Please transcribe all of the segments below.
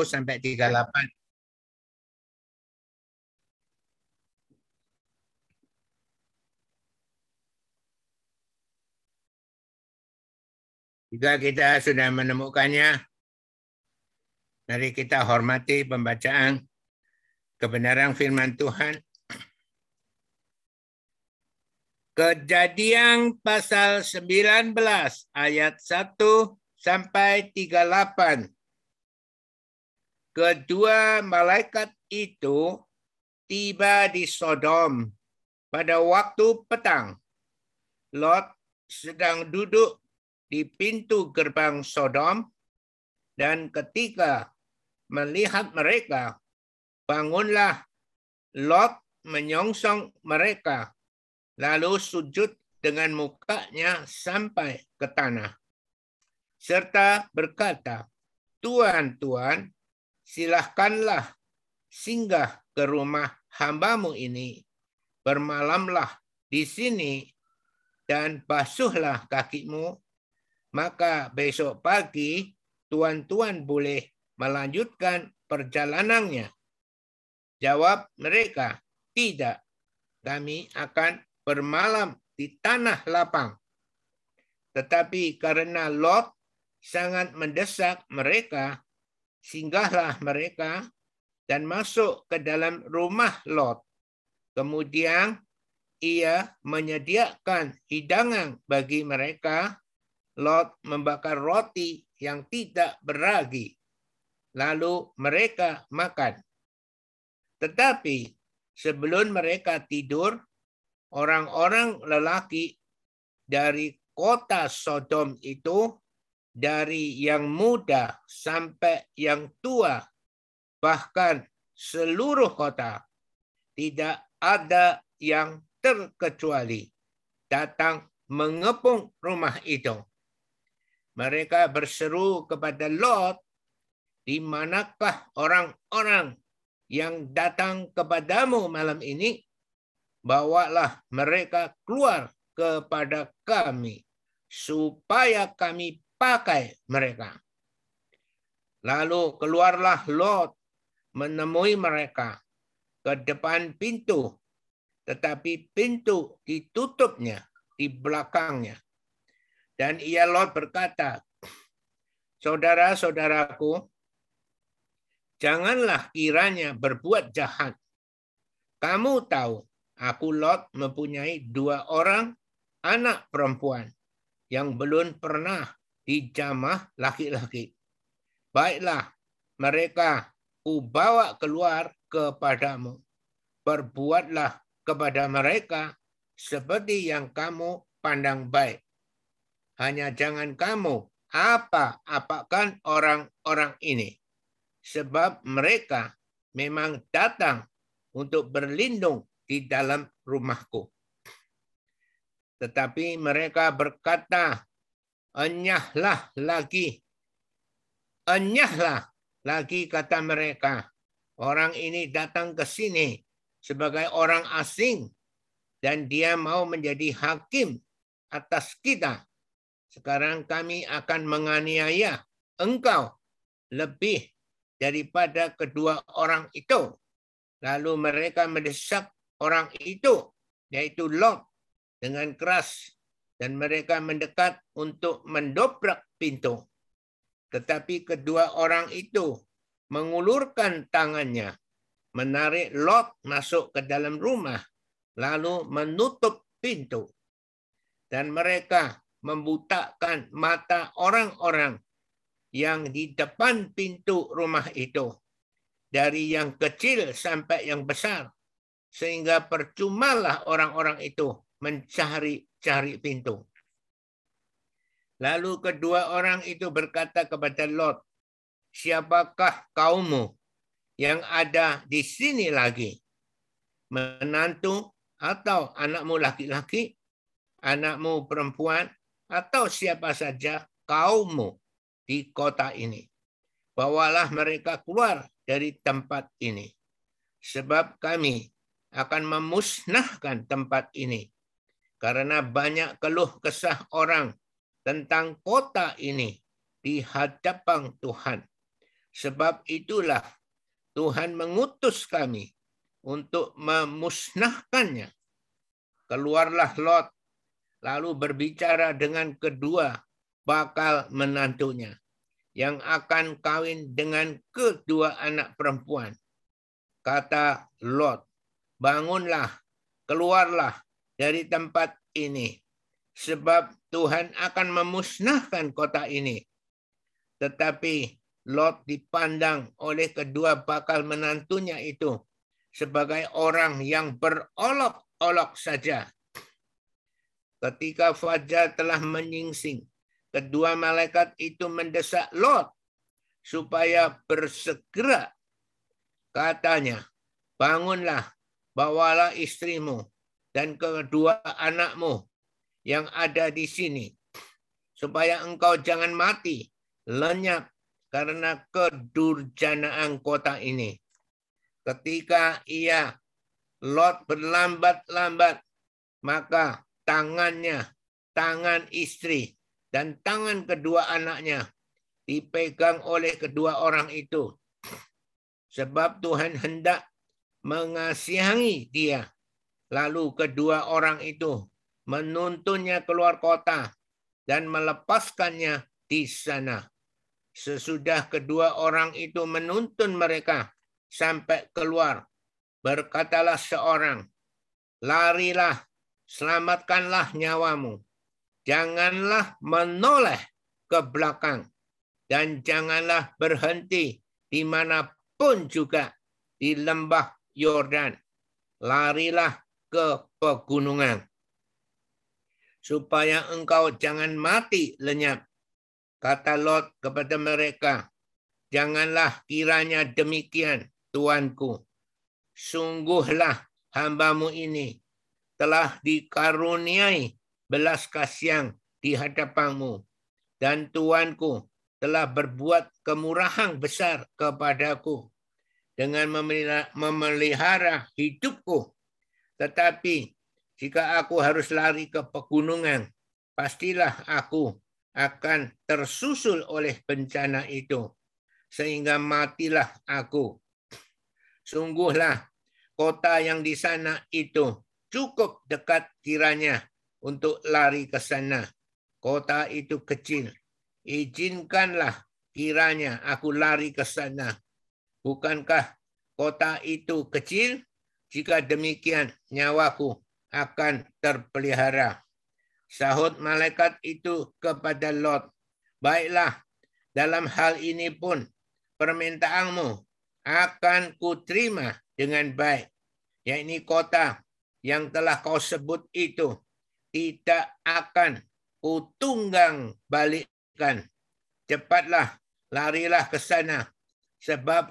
sampai 38. Jika kita sudah menemukannya, mari kita hormati pembacaan kebenaran firman Tuhan. Kejadian pasal 19 ayat 1 sampai 38. Kedua malaikat itu tiba di Sodom pada waktu petang. Lot sedang duduk di pintu gerbang Sodom dan ketika melihat mereka bangunlah Lot menyongsong mereka lalu sujud dengan mukanya sampai ke tanah serta berkata Tuhan Tuhan silahkanlah singgah ke rumah hambamu ini bermalamlah di sini dan basuhlah kakimu maka besok pagi tuan-tuan boleh melanjutkan perjalanannya. Jawab mereka, tidak. Kami akan bermalam di tanah lapang. Tetapi karena Lot sangat mendesak mereka, singgahlah mereka dan masuk ke dalam rumah Lot. Kemudian ia menyediakan hidangan bagi mereka Lot membakar roti yang tidak beragi. Lalu mereka makan. Tetapi sebelum mereka tidur, orang-orang lelaki dari kota Sodom itu, dari yang muda sampai yang tua, bahkan seluruh kota, tidak ada yang terkecuali datang mengepung rumah itu mereka berseru kepada Lot, di manakah orang-orang yang datang kepadamu malam ini? Bawalah mereka keluar kepada kami, supaya kami pakai mereka. Lalu keluarlah Lot menemui mereka ke depan pintu, tetapi pintu ditutupnya di belakangnya. Dan ia Lot berkata, Saudara-saudaraku, janganlah kiranya berbuat jahat. Kamu tahu, aku Lot mempunyai dua orang anak perempuan yang belum pernah dijamah laki-laki. Baiklah, mereka kubawa keluar kepadamu. Berbuatlah kepada mereka seperti yang kamu pandang baik. Hanya jangan kamu apa-apakan orang-orang ini. Sebab mereka memang datang untuk berlindung di dalam rumahku. Tetapi mereka berkata, enyahlah lagi. Enyahlah lagi kata mereka. Orang ini datang ke sini sebagai orang asing dan dia mau menjadi hakim atas kita sekarang kami akan menganiaya engkau lebih daripada kedua orang itu. Lalu mereka mendesak orang itu, yaitu Lot, dengan keras. Dan mereka mendekat untuk mendobrak pintu. Tetapi kedua orang itu mengulurkan tangannya, menarik Lot masuk ke dalam rumah, lalu menutup pintu. Dan mereka membutakan mata orang-orang yang di depan pintu rumah itu. Dari yang kecil sampai yang besar. Sehingga percumalah orang-orang itu mencari-cari pintu. Lalu kedua orang itu berkata kepada Lot, siapakah kaummu yang ada di sini lagi? Menantu atau anakmu laki-laki, anakmu perempuan, atau siapa saja kaummu di kota ini. Bawalah mereka keluar dari tempat ini. Sebab kami akan memusnahkan tempat ini. Karena banyak keluh kesah orang tentang kota ini di hadapan Tuhan. Sebab itulah Tuhan mengutus kami untuk memusnahkannya. Keluarlah Lot, lalu berbicara dengan kedua bakal menantunya yang akan kawin dengan kedua anak perempuan. Kata Lot, bangunlah, keluarlah dari tempat ini, sebab Tuhan akan memusnahkan kota ini. Tetapi Lot dipandang oleh kedua bakal menantunya itu sebagai orang yang berolok-olok saja. Ketika fajar telah menyingsing, kedua malaikat itu mendesak Lot supaya bersegera. Katanya, bangunlah, bawalah istrimu dan kedua anakmu yang ada di sini, supaya engkau jangan mati, lenyap karena kedurjanaan kota ini. Ketika ia Lot berlambat-lambat, maka tangannya, tangan istri, dan tangan kedua anaknya dipegang oleh kedua orang itu. Sebab Tuhan hendak mengasihi dia. Lalu kedua orang itu menuntunnya keluar kota dan melepaskannya di sana. Sesudah kedua orang itu menuntun mereka sampai keluar, berkatalah seorang, larilah, selamatkanlah nyawamu. Janganlah menoleh ke belakang dan janganlah berhenti di mana pun juga di lembah Yordan. Larilah ke pegunungan supaya engkau jangan mati lenyap Kata Lot kepada mereka, Janganlah kiranya demikian, Tuanku. Sungguhlah hambamu ini telah dikaruniai belas kasihan di hadapanmu. Dan Tuanku telah berbuat kemurahan besar kepadaku dengan memelihara hidupku. Tetapi jika aku harus lari ke pegunungan, pastilah aku akan tersusul oleh bencana itu, sehingga matilah aku. Sungguhlah kota yang di sana itu cukup dekat kiranya untuk lari ke sana. Kota itu kecil. Izinkanlah kiranya aku lari ke sana. Bukankah kota itu kecil? Jika demikian, nyawaku akan terpelihara. Sahut malaikat itu kepada Lot, Baiklah, dalam hal ini pun permintaanmu akan kuterima dengan baik. Yakni kota yang telah kau sebut itu tidak akan kutunggang balikkan. Cepatlah, larilah ke sana. Sebab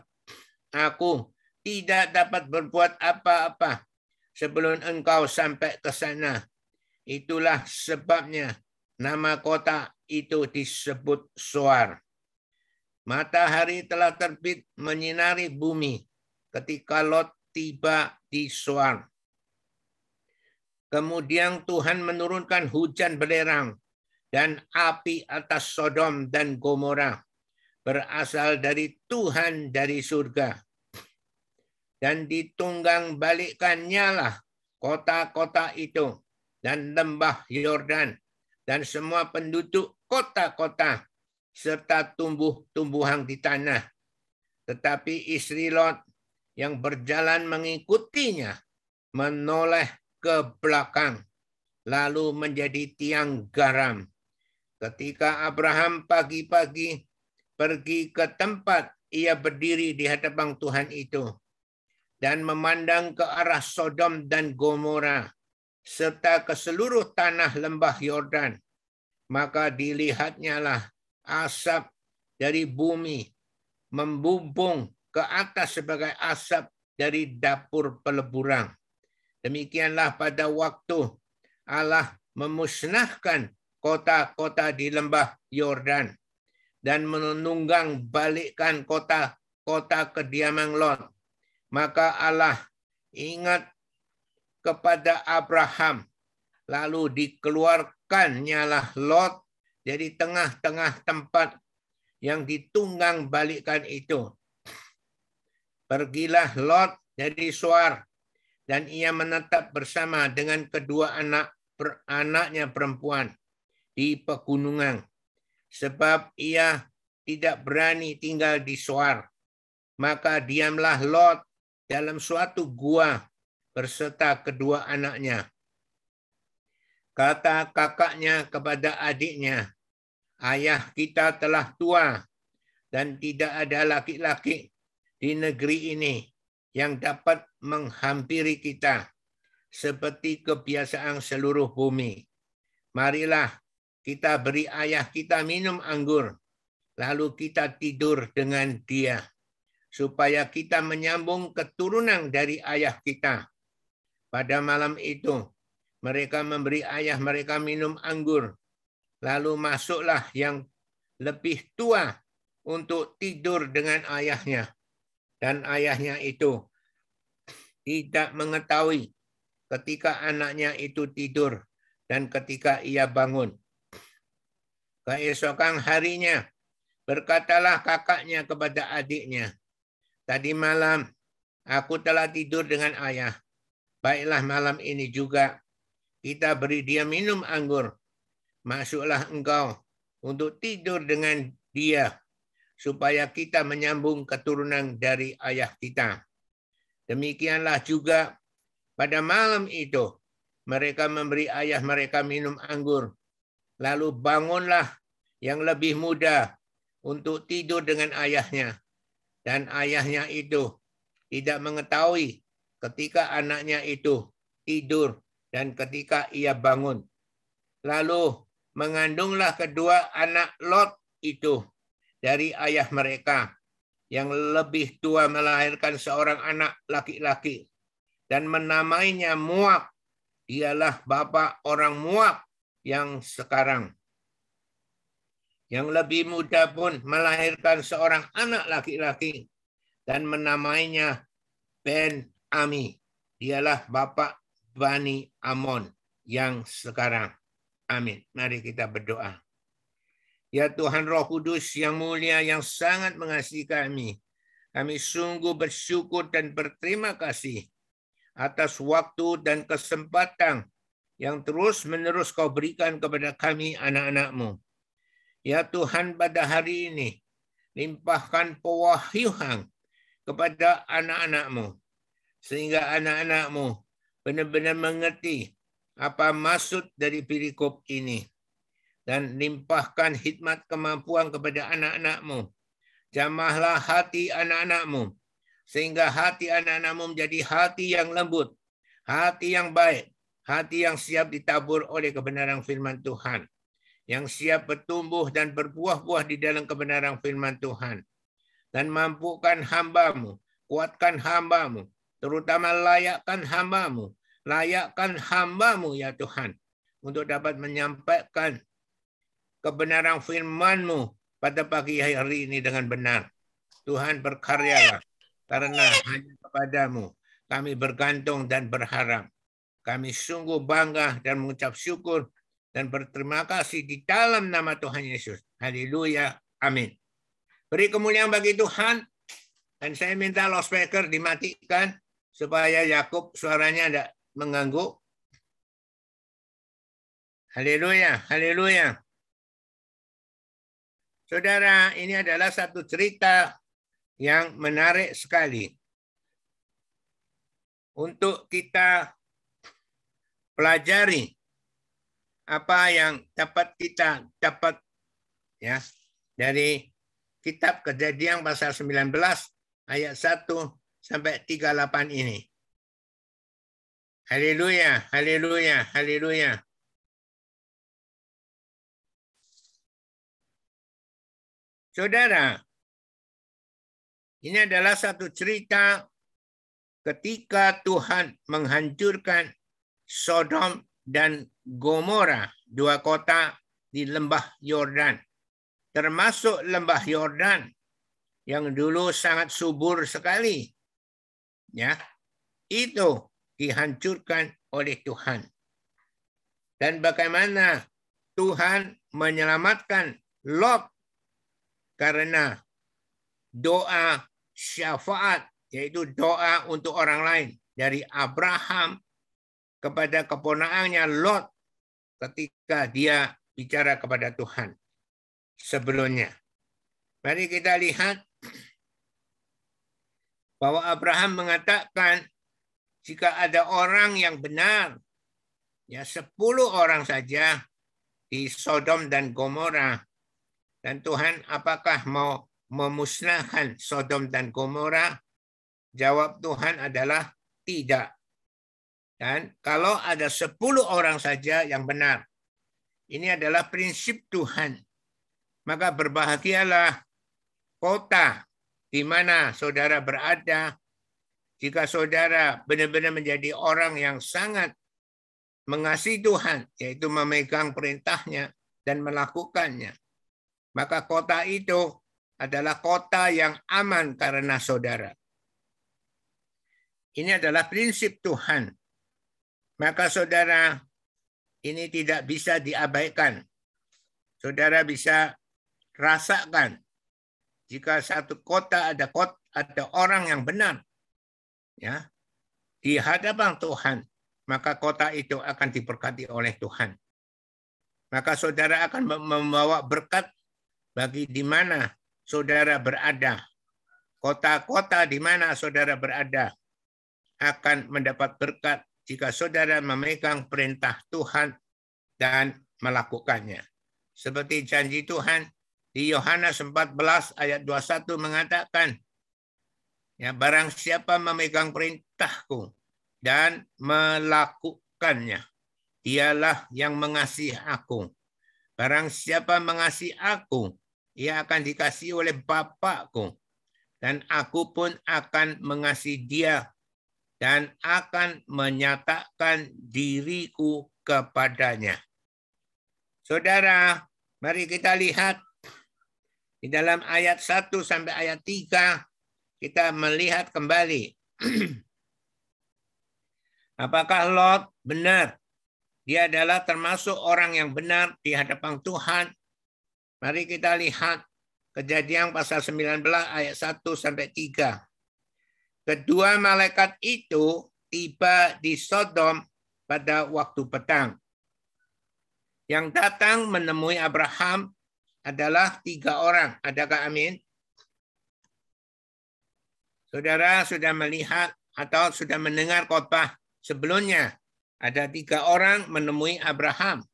aku tidak dapat berbuat apa-apa sebelum engkau sampai ke sana Itulah sebabnya nama kota itu disebut Soar. Matahari telah terbit menyinari bumi ketika Lot tiba di Soar. Kemudian Tuhan menurunkan hujan belerang dan api atas Sodom dan Gomora berasal dari Tuhan dari surga. Dan ditunggang balikkannya lah kota-kota itu dan lembah Yordan dan semua penduduk kota-kota serta tumbuh-tumbuhan di tanah. Tetapi istri Lot yang berjalan mengikutinya menoleh ke belakang lalu menjadi tiang garam. Ketika Abraham pagi-pagi pergi ke tempat ia berdiri di hadapan Tuhan itu dan memandang ke arah Sodom dan Gomora serta ke seluruh tanah lembah Yordan, maka dilihatnya lah asap dari bumi membumbung ke atas sebagai asap dari dapur peleburan. Demikianlah pada waktu Allah memusnahkan kota-kota di lembah Yordan dan menunggang balikkan kota-kota kediaman Lot. Maka Allah ingat kepada Abraham. Lalu dikeluarkan nyalah Lot dari tengah-tengah tempat yang ditunggang balikkan itu. Pergilah Lot dari Suar dan ia menetap bersama dengan kedua anak per, anaknya perempuan di pegunungan sebab ia tidak berani tinggal di Suar. Maka diamlah Lot dalam suatu gua berserta kedua anaknya. Kata kakaknya kepada adiknya, ayah kita telah tua dan tidak ada laki-laki di negeri ini yang dapat menghampiri kita seperti kebiasaan seluruh bumi. Marilah kita beri ayah kita minum anggur, lalu kita tidur dengan dia, supaya kita menyambung keturunan dari ayah kita. Pada malam itu, mereka memberi ayah mereka minum anggur, lalu masuklah yang lebih tua untuk tidur dengan ayahnya. Dan ayahnya itu tidak mengetahui ketika anaknya itu tidur dan ketika ia bangun. Keesokan harinya, berkatalah kakaknya kepada adiknya, Tadi malam aku telah tidur dengan ayah. Baiklah malam ini juga kita beri dia minum anggur. Masuklah engkau untuk tidur dengan dia supaya kita menyambung keturunan dari ayah kita. Demikianlah juga pada malam itu mereka memberi ayah mereka minum anggur. Lalu bangunlah yang lebih muda untuk tidur dengan ayahnya. Dan ayahnya itu tidak mengetahui ketika anaknya itu tidur dan ketika ia bangun. Lalu mengandunglah kedua anak Lot itu dari ayah mereka yang lebih tua melahirkan seorang anak laki-laki dan menamainya Muak. Dialah bapak orang Muak yang sekarang. Yang lebih muda pun melahirkan seorang anak laki-laki dan menamainya Ben Ami. Dialah bapak Bani Amon yang sekarang. Amin. Mari kita berdoa. Ya Tuhan Roh Kudus yang mulia yang sangat mengasihi kami. Kami sungguh bersyukur dan berterima kasih atas waktu dan kesempatan yang terus-menerus kau berikan kepada kami anak-anakmu. Ya Tuhan pada hari ini, limpahkan pewahyuan kepada anak-anakmu. Sehingga anak-anakmu benar-benar mengerti apa maksud dari perikop ini dan limpahkan hikmat kemampuan kepada anak-anakmu. Jamahlah hati anak-anakmu, sehingga hati anak-anakmu menjadi hati yang lembut, hati yang baik, hati yang siap ditabur oleh kebenaran firman Tuhan, yang siap bertumbuh dan berbuah-buah di dalam kebenaran firman Tuhan. Dan mampukan hambamu, kuatkan hambamu, terutama layakkan hambamu, layakkan hambamu ya Tuhan, untuk dapat menyampaikan kebenaran firman-Mu pada pagi hari ini dengan benar. Tuhan berkaryalah karena hanya kepadamu kami bergantung dan berharap. Kami sungguh bangga dan mengucap syukur dan berterima kasih di dalam nama Tuhan Yesus. Haleluya. Amin. Beri kemuliaan bagi Tuhan. Dan saya minta loudspeaker dimatikan supaya Yakub suaranya tidak mengganggu. Haleluya, haleluya. Saudara, ini adalah satu cerita yang menarik sekali untuk kita pelajari apa yang dapat kita dapat ya dari kitab Kejadian pasal 19 ayat 1 sampai 38 ini. Haleluya, haleluya, haleluya. Saudara, ini adalah satu cerita ketika Tuhan menghancurkan Sodom dan Gomora, dua kota di lembah Yordan, termasuk lembah Yordan yang dulu sangat subur sekali. Ya, itu dihancurkan oleh Tuhan. Dan bagaimana Tuhan menyelamatkan Lot karena doa syafaat, yaitu doa untuk orang lain dari Abraham kepada keponakannya Lot ketika dia bicara kepada Tuhan sebelumnya. Mari kita lihat bahwa Abraham mengatakan jika ada orang yang benar, ya sepuluh orang saja di Sodom dan Gomora, dan Tuhan apakah mau memusnahkan Sodom dan Gomora? Jawab Tuhan adalah tidak. Dan kalau ada sepuluh orang saja yang benar, ini adalah prinsip Tuhan. Maka berbahagialah kota di mana saudara berada jika saudara benar-benar menjadi orang yang sangat mengasihi Tuhan, yaitu memegang perintahnya dan melakukannya, maka kota itu adalah kota yang aman karena saudara. Ini adalah prinsip Tuhan. Maka saudara, ini tidak bisa diabaikan. Saudara bisa rasakan jika satu kota ada kota, ada orang yang benar ya di hadapan Tuhan, maka kota itu akan diberkati oleh Tuhan. Maka saudara akan membawa berkat bagi di mana saudara berada. Kota-kota di mana saudara berada akan mendapat berkat jika saudara memegang perintah Tuhan dan melakukannya. Seperti janji Tuhan di Yohanes 14 ayat 21 mengatakan, Ya, barang siapa memegang perintahku dan melakukannya, dialah yang mengasihi aku. Barang siapa mengasihi aku, ia akan dikasihi oleh Bapakku. Dan aku pun akan mengasihi dia dan akan menyatakan diriku kepadanya. Saudara, mari kita lihat di dalam ayat 1 sampai ayat 3 kita melihat kembali apakah Lot benar dia adalah termasuk orang yang benar di hadapan Tuhan. Mari kita lihat Kejadian pasal 19 ayat 1 sampai 3. Kedua malaikat itu tiba di Sodom pada waktu petang. Yang datang menemui Abraham adalah tiga orang. Adakah amin? Saudara sudah melihat atau sudah mendengar khotbah sebelumnya. Ada tiga orang menemui Abraham.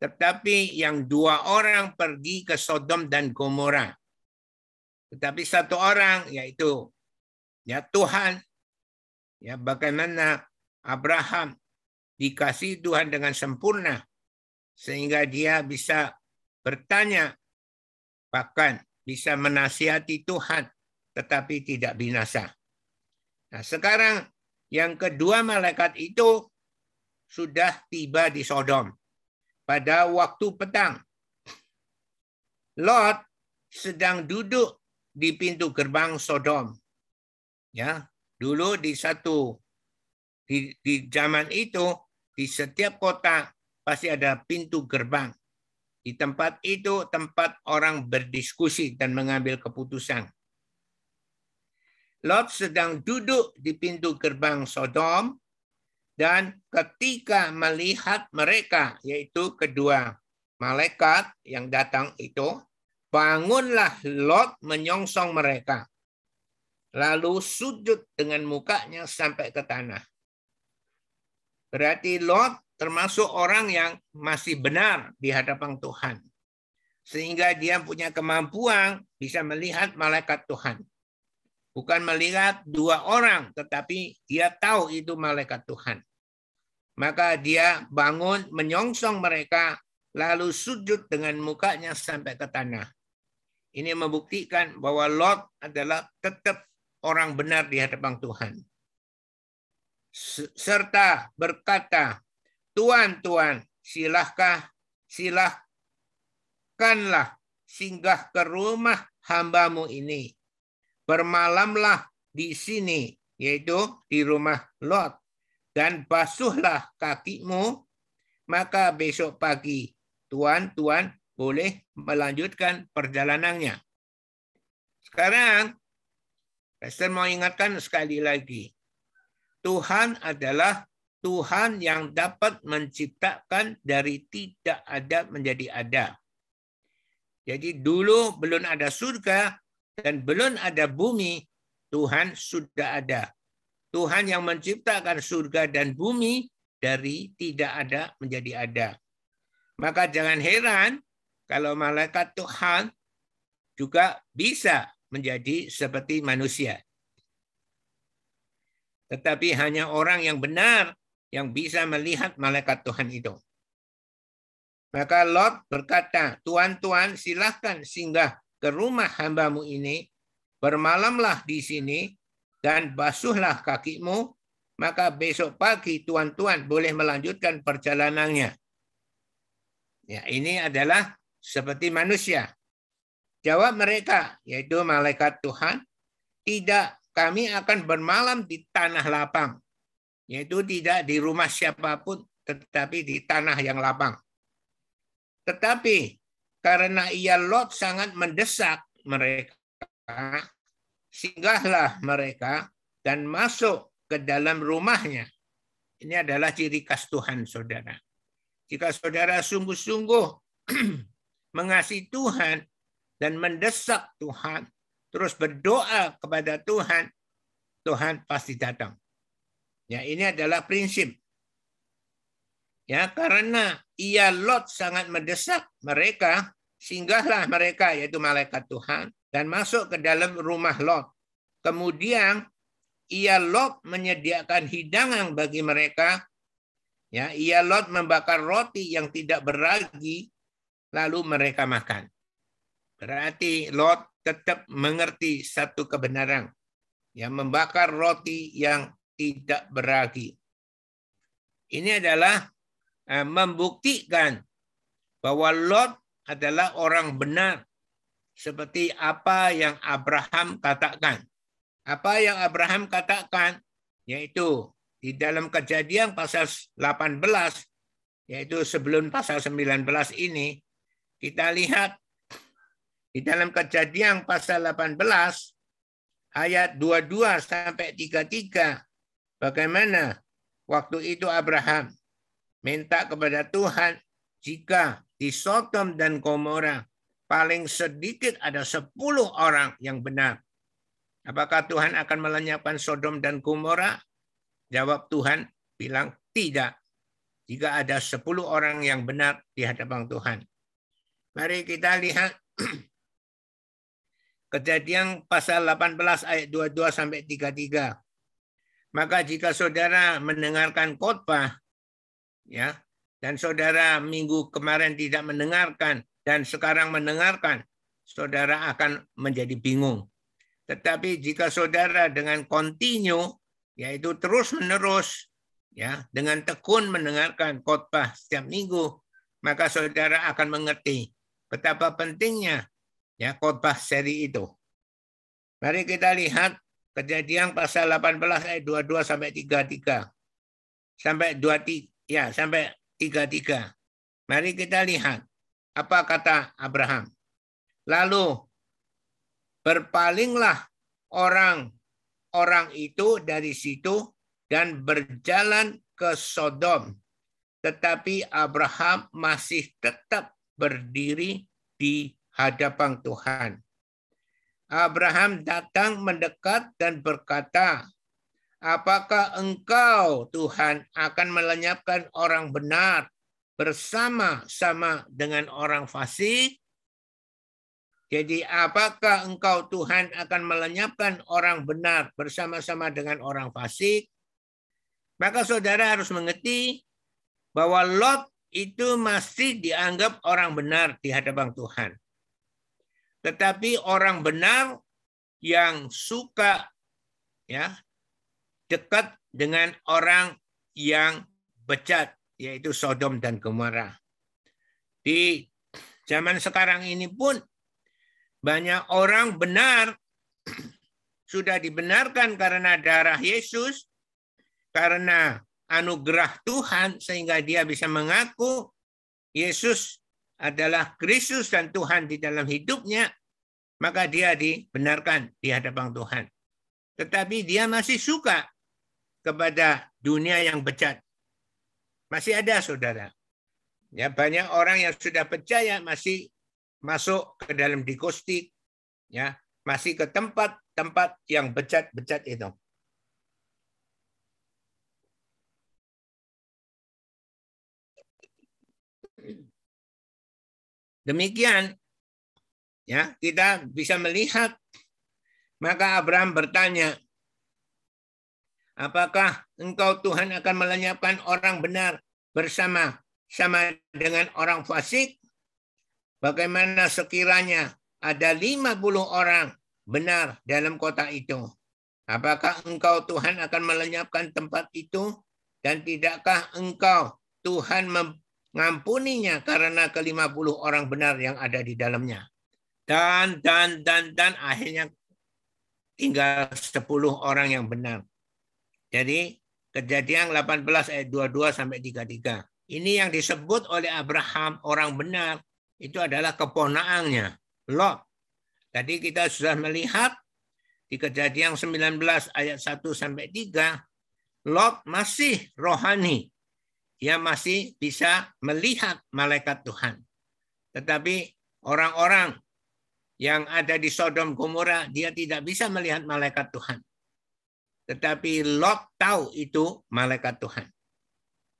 Tetapi yang dua orang pergi ke Sodom dan Gomora. Tetapi satu orang yaitu ya Tuhan. Ya bagaimana Abraham dikasih Tuhan dengan sempurna sehingga dia bisa bertanya bahkan bisa menasihati Tuhan tetapi tidak binasa. Nah, sekarang yang kedua malaikat itu sudah tiba di Sodom pada waktu petang. Lot sedang duduk di pintu gerbang Sodom. Ya, dulu di satu di, di zaman itu di setiap kota pasti ada pintu gerbang. Di tempat itu tempat orang berdiskusi dan mengambil keputusan. Lot sedang duduk di pintu gerbang Sodom dan ketika melihat mereka yaitu kedua malaikat yang datang itu bangunlah Lot menyongsong mereka lalu sujud dengan mukanya sampai ke tanah. Berarti Lot termasuk orang yang masih benar di hadapan Tuhan. Sehingga dia punya kemampuan bisa melihat malaikat Tuhan. Bukan melihat dua orang, tetapi dia tahu itu malaikat Tuhan. Maka dia bangun menyongsong mereka, lalu sujud dengan mukanya sampai ke tanah. Ini membuktikan bahwa Lot adalah tetap orang benar di hadapan Tuhan. Serta berkata, Tuhan, Tuhan, silahkah, silahkanlah singgah ke rumah hambamu ini bermalamlah di sini, yaitu di rumah Lot, dan basuhlah kakimu, maka besok pagi Tuan-tuan boleh melanjutkan perjalanannya. Sekarang, Pastor mau ingatkan sekali lagi. Tuhan adalah Tuhan yang dapat menciptakan dari tidak ada menjadi ada. Jadi dulu belum ada surga dan belum ada bumi, Tuhan sudah ada. Tuhan yang menciptakan surga dan bumi dari tidak ada menjadi ada. Maka jangan heran kalau malaikat Tuhan juga bisa menjadi seperti manusia. Tetapi hanya orang yang benar yang bisa melihat malaikat Tuhan itu. Maka Lot berkata, Tuan-tuan silahkan singgah ke rumah hambamu ini, bermalamlah di sini, dan basuhlah kakimu, maka besok pagi tuan-tuan boleh melanjutkan perjalanannya. Ya, ini adalah seperti manusia. Jawab mereka, yaitu malaikat Tuhan, tidak, kami akan bermalam di tanah lapang. Yaitu tidak di rumah siapa pun, tetapi di tanah yang lapang. Tetapi karena ia Lot sangat mendesak mereka, singgahlah mereka dan masuk ke dalam rumahnya. Ini adalah ciri khas Tuhan, saudara. Jika saudara sungguh-sungguh mengasihi Tuhan, dan mendesak Tuhan, terus berdoa kepada Tuhan, Tuhan pasti datang. Ya, ini adalah prinsip. Ya, karena ia Lot sangat mendesak mereka, singgahlah mereka yaitu malaikat Tuhan dan masuk ke dalam rumah Lot. Kemudian ia Lot menyediakan hidangan bagi mereka. Ya, ia Lot membakar roti yang tidak beragi lalu mereka makan. Berarti Lot tetap mengerti satu kebenaran. Yang membakar roti yang tidak beragi. Ini adalah eh, membuktikan bahwa Lot adalah orang benar. Seperti apa yang Abraham katakan. Apa yang Abraham katakan, yaitu di dalam kejadian pasal 18, yaitu sebelum pasal 19 ini, kita lihat di dalam kejadian pasal 18 ayat 22 sampai 33 bagaimana waktu itu Abraham minta kepada Tuhan jika di Sodom dan Gomora paling sedikit ada 10 orang yang benar. Apakah Tuhan akan melenyapkan Sodom dan Gomora? Jawab Tuhan bilang tidak. Jika ada 10 orang yang benar di hadapan Tuhan. Mari kita lihat Kejadian pasal 18 ayat 22 sampai 33. Maka jika saudara mendengarkan khotbah ya dan saudara minggu kemarin tidak mendengarkan dan sekarang mendengarkan, saudara akan menjadi bingung. Tetapi jika saudara dengan kontinu yaitu terus-menerus ya dengan tekun mendengarkan khotbah setiap minggu, maka saudara akan mengerti betapa pentingnya ya khotbah seri itu. Mari kita lihat kejadian pasal 18 ayat 22 sampai 33. Sampai 23 ya sampai 33. Mari kita lihat apa kata Abraham. Lalu berpalinglah orang orang itu dari situ dan berjalan ke Sodom. Tetapi Abraham masih tetap berdiri di hadapan Tuhan. Abraham datang mendekat dan berkata, Apakah engkau, Tuhan, akan melenyapkan orang benar bersama-sama dengan orang fasik? Jadi apakah engkau, Tuhan, akan melenyapkan orang benar bersama-sama dengan orang fasik? Maka saudara harus mengerti bahwa Lot itu masih dianggap orang benar di hadapan Tuhan. Tetapi orang benar yang suka ya dekat dengan orang yang becat yaitu Sodom dan Gomora. Di zaman sekarang ini pun banyak orang benar sudah dibenarkan karena darah Yesus, karena anugerah Tuhan sehingga dia bisa mengaku Yesus adalah Kristus dan Tuhan di dalam hidupnya, maka dia dibenarkan di hadapan Tuhan. Tetapi dia masih suka kepada dunia yang bejat. Masih ada saudara. Ya, banyak orang yang sudah percaya masih masuk ke dalam dikostik, ya, masih ke tempat-tempat yang bejat-bejat itu. Demikian ya, kita bisa melihat maka Abraham bertanya, apakah engkau Tuhan akan melenyapkan orang benar bersama sama dengan orang fasik? Bagaimana sekiranya ada 50 orang benar dalam kota itu? Apakah engkau Tuhan akan melenyapkan tempat itu? Dan tidakkah engkau Tuhan ngampuninya karena ke-50 orang benar yang ada di dalamnya. Dan, dan, dan, dan akhirnya tinggal 10 orang yang benar. Jadi kejadian 18 ayat 22 sampai 33. Ini yang disebut oleh Abraham orang benar itu adalah keponaannya, Lot. Tadi kita sudah melihat di kejadian 19 ayat 1 sampai 3, Lot masih rohani dia masih bisa melihat malaikat Tuhan. Tetapi orang-orang yang ada di Sodom Gomora, dia tidak bisa melihat malaikat Tuhan. Tetapi Lot tahu itu malaikat Tuhan.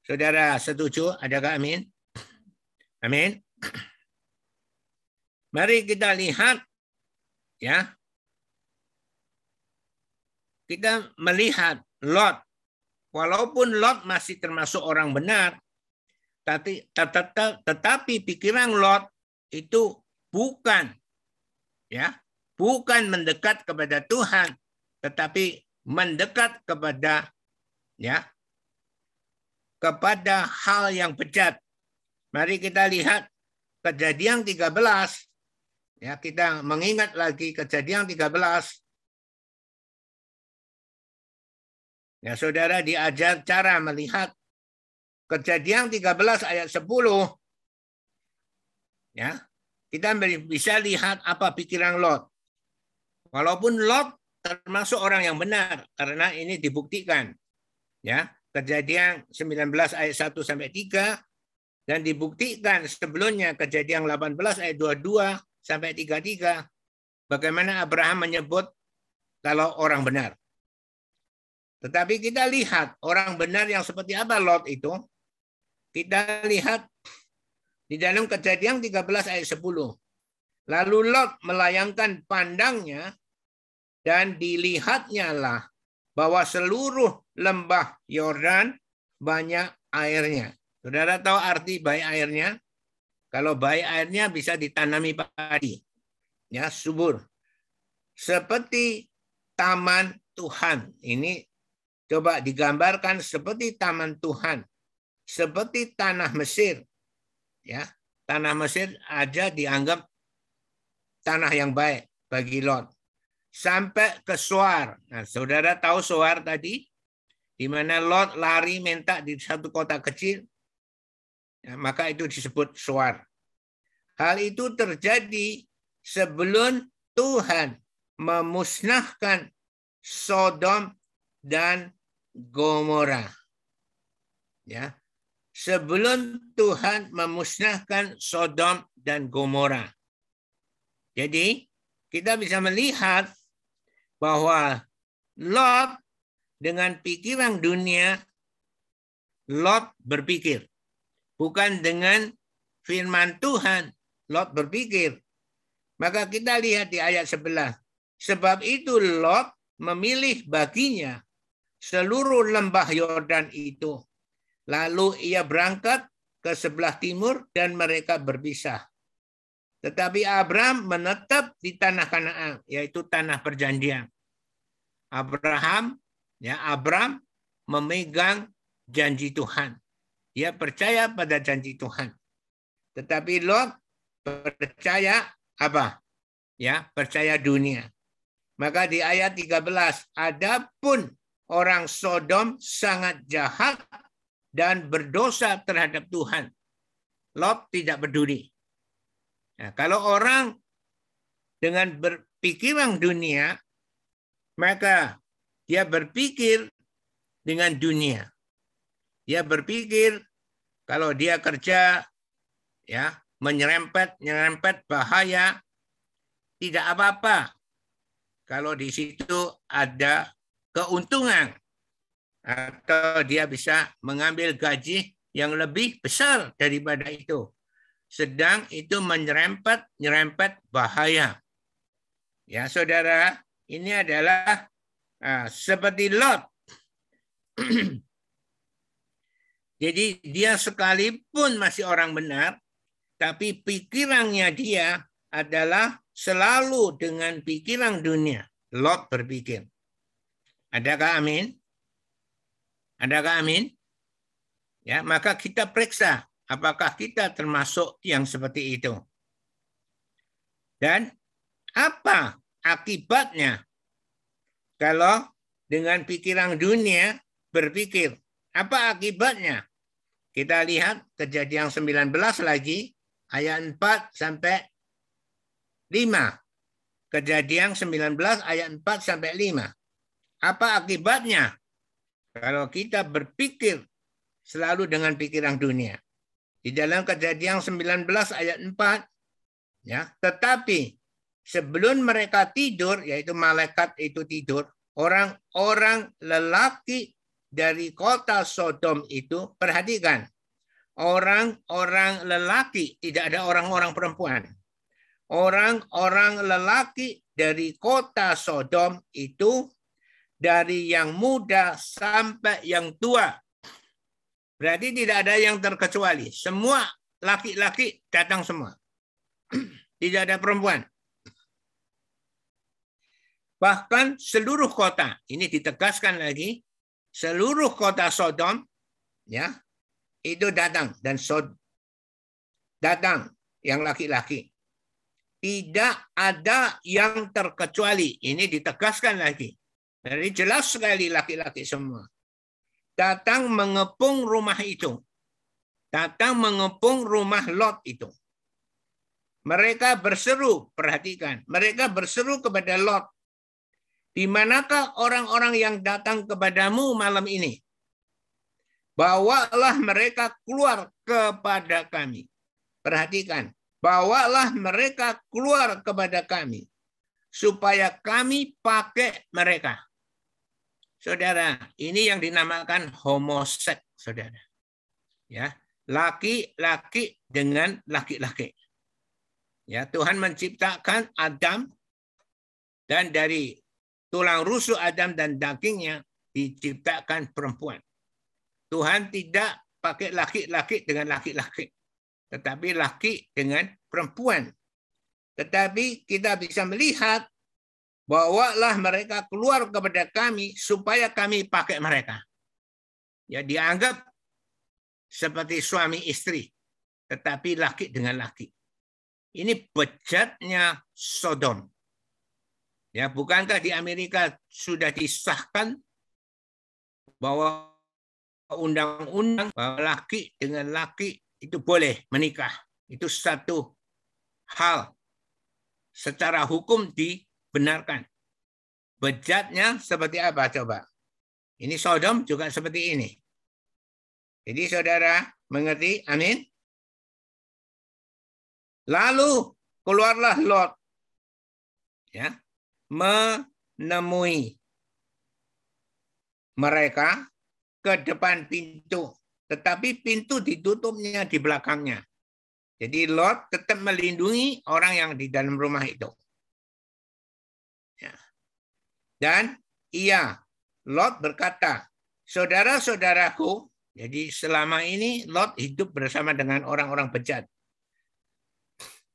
Saudara setuju? Adakah amin? Amin. Mari kita lihat ya. Kita melihat Lot walaupun Lot masih termasuk orang benar, tapi tetapi pikiran Lot itu bukan ya, bukan mendekat kepada Tuhan, tetapi mendekat kepada ya kepada hal yang bejat. Mari kita lihat kejadian 13 ya kita mengingat lagi kejadian 13 Ya, saudara diajar cara melihat kejadian 13 ayat 10. Ya, kita bisa lihat apa pikiran Lot. Walaupun Lot termasuk orang yang benar karena ini dibuktikan. Ya, kejadian 19 ayat 1 sampai 3 dan dibuktikan sebelumnya kejadian 18 ayat 22 sampai 33 bagaimana Abraham menyebut kalau orang benar. Tetapi kita lihat orang benar yang seperti apa Lot itu. Kita lihat di dalam kejadian 13 ayat 10. Lalu Lot melayangkan pandangnya dan dilihatnya lah bahwa seluruh lembah Yordan banyak airnya. Saudara tahu arti baik airnya? Kalau baik airnya bisa ditanami padi. Ya, subur. Seperti taman Tuhan. Ini Coba digambarkan seperti taman Tuhan, seperti tanah Mesir. Ya, tanah Mesir aja dianggap tanah yang baik bagi Lot. Sampai ke Suar. Nah, saudara tahu Suar tadi? Di mana Lot lari minta di satu kota kecil. Ya, maka itu disebut Suar. Hal itu terjadi sebelum Tuhan memusnahkan Sodom dan Gomora. Ya. Sebelum Tuhan memusnahkan Sodom dan Gomora. Jadi, kita bisa melihat bahwa Lot dengan pikiran dunia, Lot berpikir. Bukan dengan firman Tuhan, Lot berpikir. Maka kita lihat di ayat sebelah. Sebab itu Lot memilih baginya seluruh lembah Yordan itu. Lalu ia berangkat ke sebelah timur dan mereka berpisah. Tetapi Abraham menetap di tanah Kanaan, yaitu tanah perjanjian. Abraham, ya Abraham memegang janji Tuhan. Dia percaya pada janji Tuhan. Tetapi Lot percaya apa? Ya, percaya dunia. Maka di ayat 13, adapun orang Sodom sangat jahat dan berdosa terhadap Tuhan. Lot tidak peduli. Nah, kalau orang dengan berpikiran dunia, maka dia berpikir dengan dunia. Dia berpikir kalau dia kerja ya menyerempet nyerempet bahaya tidak apa-apa kalau di situ ada keuntungan atau dia bisa mengambil gaji yang lebih besar daripada itu. Sedang itu menyerempet nyerempet bahaya. Ya, saudara, ini adalah uh, seperti Lot. Jadi dia sekalipun masih orang benar, tapi pikirannya dia adalah selalu dengan pikiran dunia. Lot berpikir. Adakah amin? Adakah amin? Ya, maka kita periksa apakah kita termasuk yang seperti itu. Dan apa akibatnya kalau dengan pikiran dunia berpikir apa akibatnya? Kita lihat kejadian 19 lagi ayat 4 sampai 5. Kejadian 19 ayat 4 sampai 5. Apa akibatnya kalau kita berpikir selalu dengan pikiran dunia? Di dalam kejadian 19 ayat 4 ya, tetapi sebelum mereka tidur yaitu malaikat itu tidur, orang-orang lelaki dari kota Sodom itu perhatikan orang-orang lelaki tidak ada orang-orang perempuan orang-orang lelaki dari kota Sodom itu dari yang muda sampai yang tua. Berarti tidak ada yang terkecuali. Semua laki-laki datang semua. Tidak ada perempuan. Bahkan seluruh kota, ini ditegaskan lagi, seluruh kota Sodom ya itu datang dan Sod datang yang laki-laki tidak ada yang terkecuali. Ini ditegaskan lagi. Jadi jelas sekali laki-laki semua. Datang mengepung rumah itu. Datang mengepung rumah Lot itu. Mereka berseru, perhatikan. Mereka berseru kepada Lot. Di manakah orang-orang yang datang kepadamu malam ini? Bawalah mereka keluar kepada kami. Perhatikan, bawalah mereka keluar kepada kami supaya kami pakai mereka. Saudara, ini yang dinamakan homoseks, saudara. Ya, laki-laki dengan laki-laki. Ya, Tuhan menciptakan Adam dan dari tulang rusuk Adam dan dagingnya diciptakan perempuan. Tuhan tidak pakai laki-laki dengan laki-laki tetapi laki dengan perempuan. Tetapi kita bisa melihat bawalah mereka keluar kepada kami supaya kami pakai mereka. Ya dianggap seperti suami istri, tetapi laki dengan laki. Ini bejatnya Sodom. Ya, bukankah di Amerika sudah disahkan bahwa undang-undang bahwa laki dengan laki itu boleh menikah. Itu satu hal secara hukum dibenarkan. Bejatnya seperti apa coba? Ini Sodom juga seperti ini. Jadi saudara mengerti? Amin. Lalu keluarlah Lot ya menemui mereka ke depan pintu tetapi pintu ditutupnya di belakangnya. Jadi Lot tetap melindungi orang yang di dalam rumah itu. Dan iya, Lot berkata, saudara-saudaraku, jadi selama ini Lot hidup bersama dengan orang-orang bejat.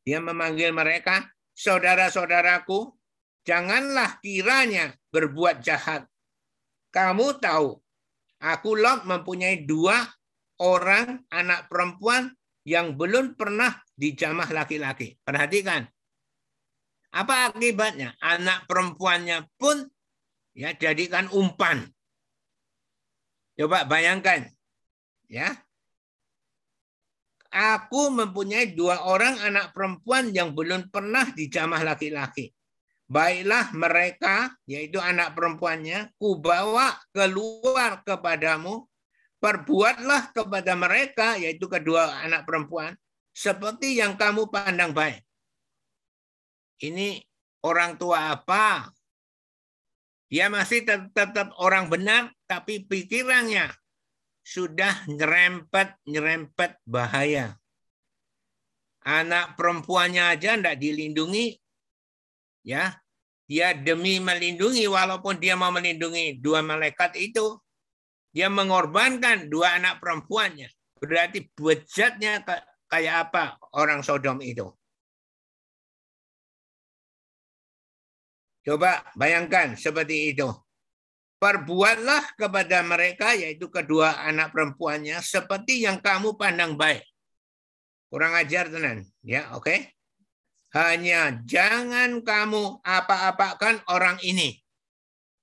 Dia memanggil mereka, saudara-saudaraku, janganlah kiranya berbuat jahat. Kamu tahu, aku Lot mempunyai dua orang anak perempuan yang belum pernah dijamah laki-laki. Perhatikan. Apa akibatnya? Anak perempuannya pun ya jadikan umpan. Coba bayangkan. Ya. aku mempunyai dua orang anak perempuan yang belum pernah dijamah laki-laki. Baiklah mereka, yaitu anak perempuannya, kubawa keluar kepadamu, perbuatlah kepada mereka, yaitu kedua anak perempuan, seperti yang kamu pandang baik. Ini orang tua apa? Dia masih tetap orang benar, tapi pikirannya sudah nyerempet-nyerempet bahaya. Anak perempuannya aja tidak dilindungi, ya. Dia demi melindungi walaupun dia mau melindungi dua malaikat itu dia mengorbankan dua anak perempuannya. Berarti bejatnya kayak apa orang Sodom itu coba bayangkan seperti itu perbuatlah kepada mereka yaitu kedua anak perempuannya seperti yang kamu pandang baik. Kurang ajar tenan, ya, oke? Okay? Hanya jangan kamu apa-apakan orang ini.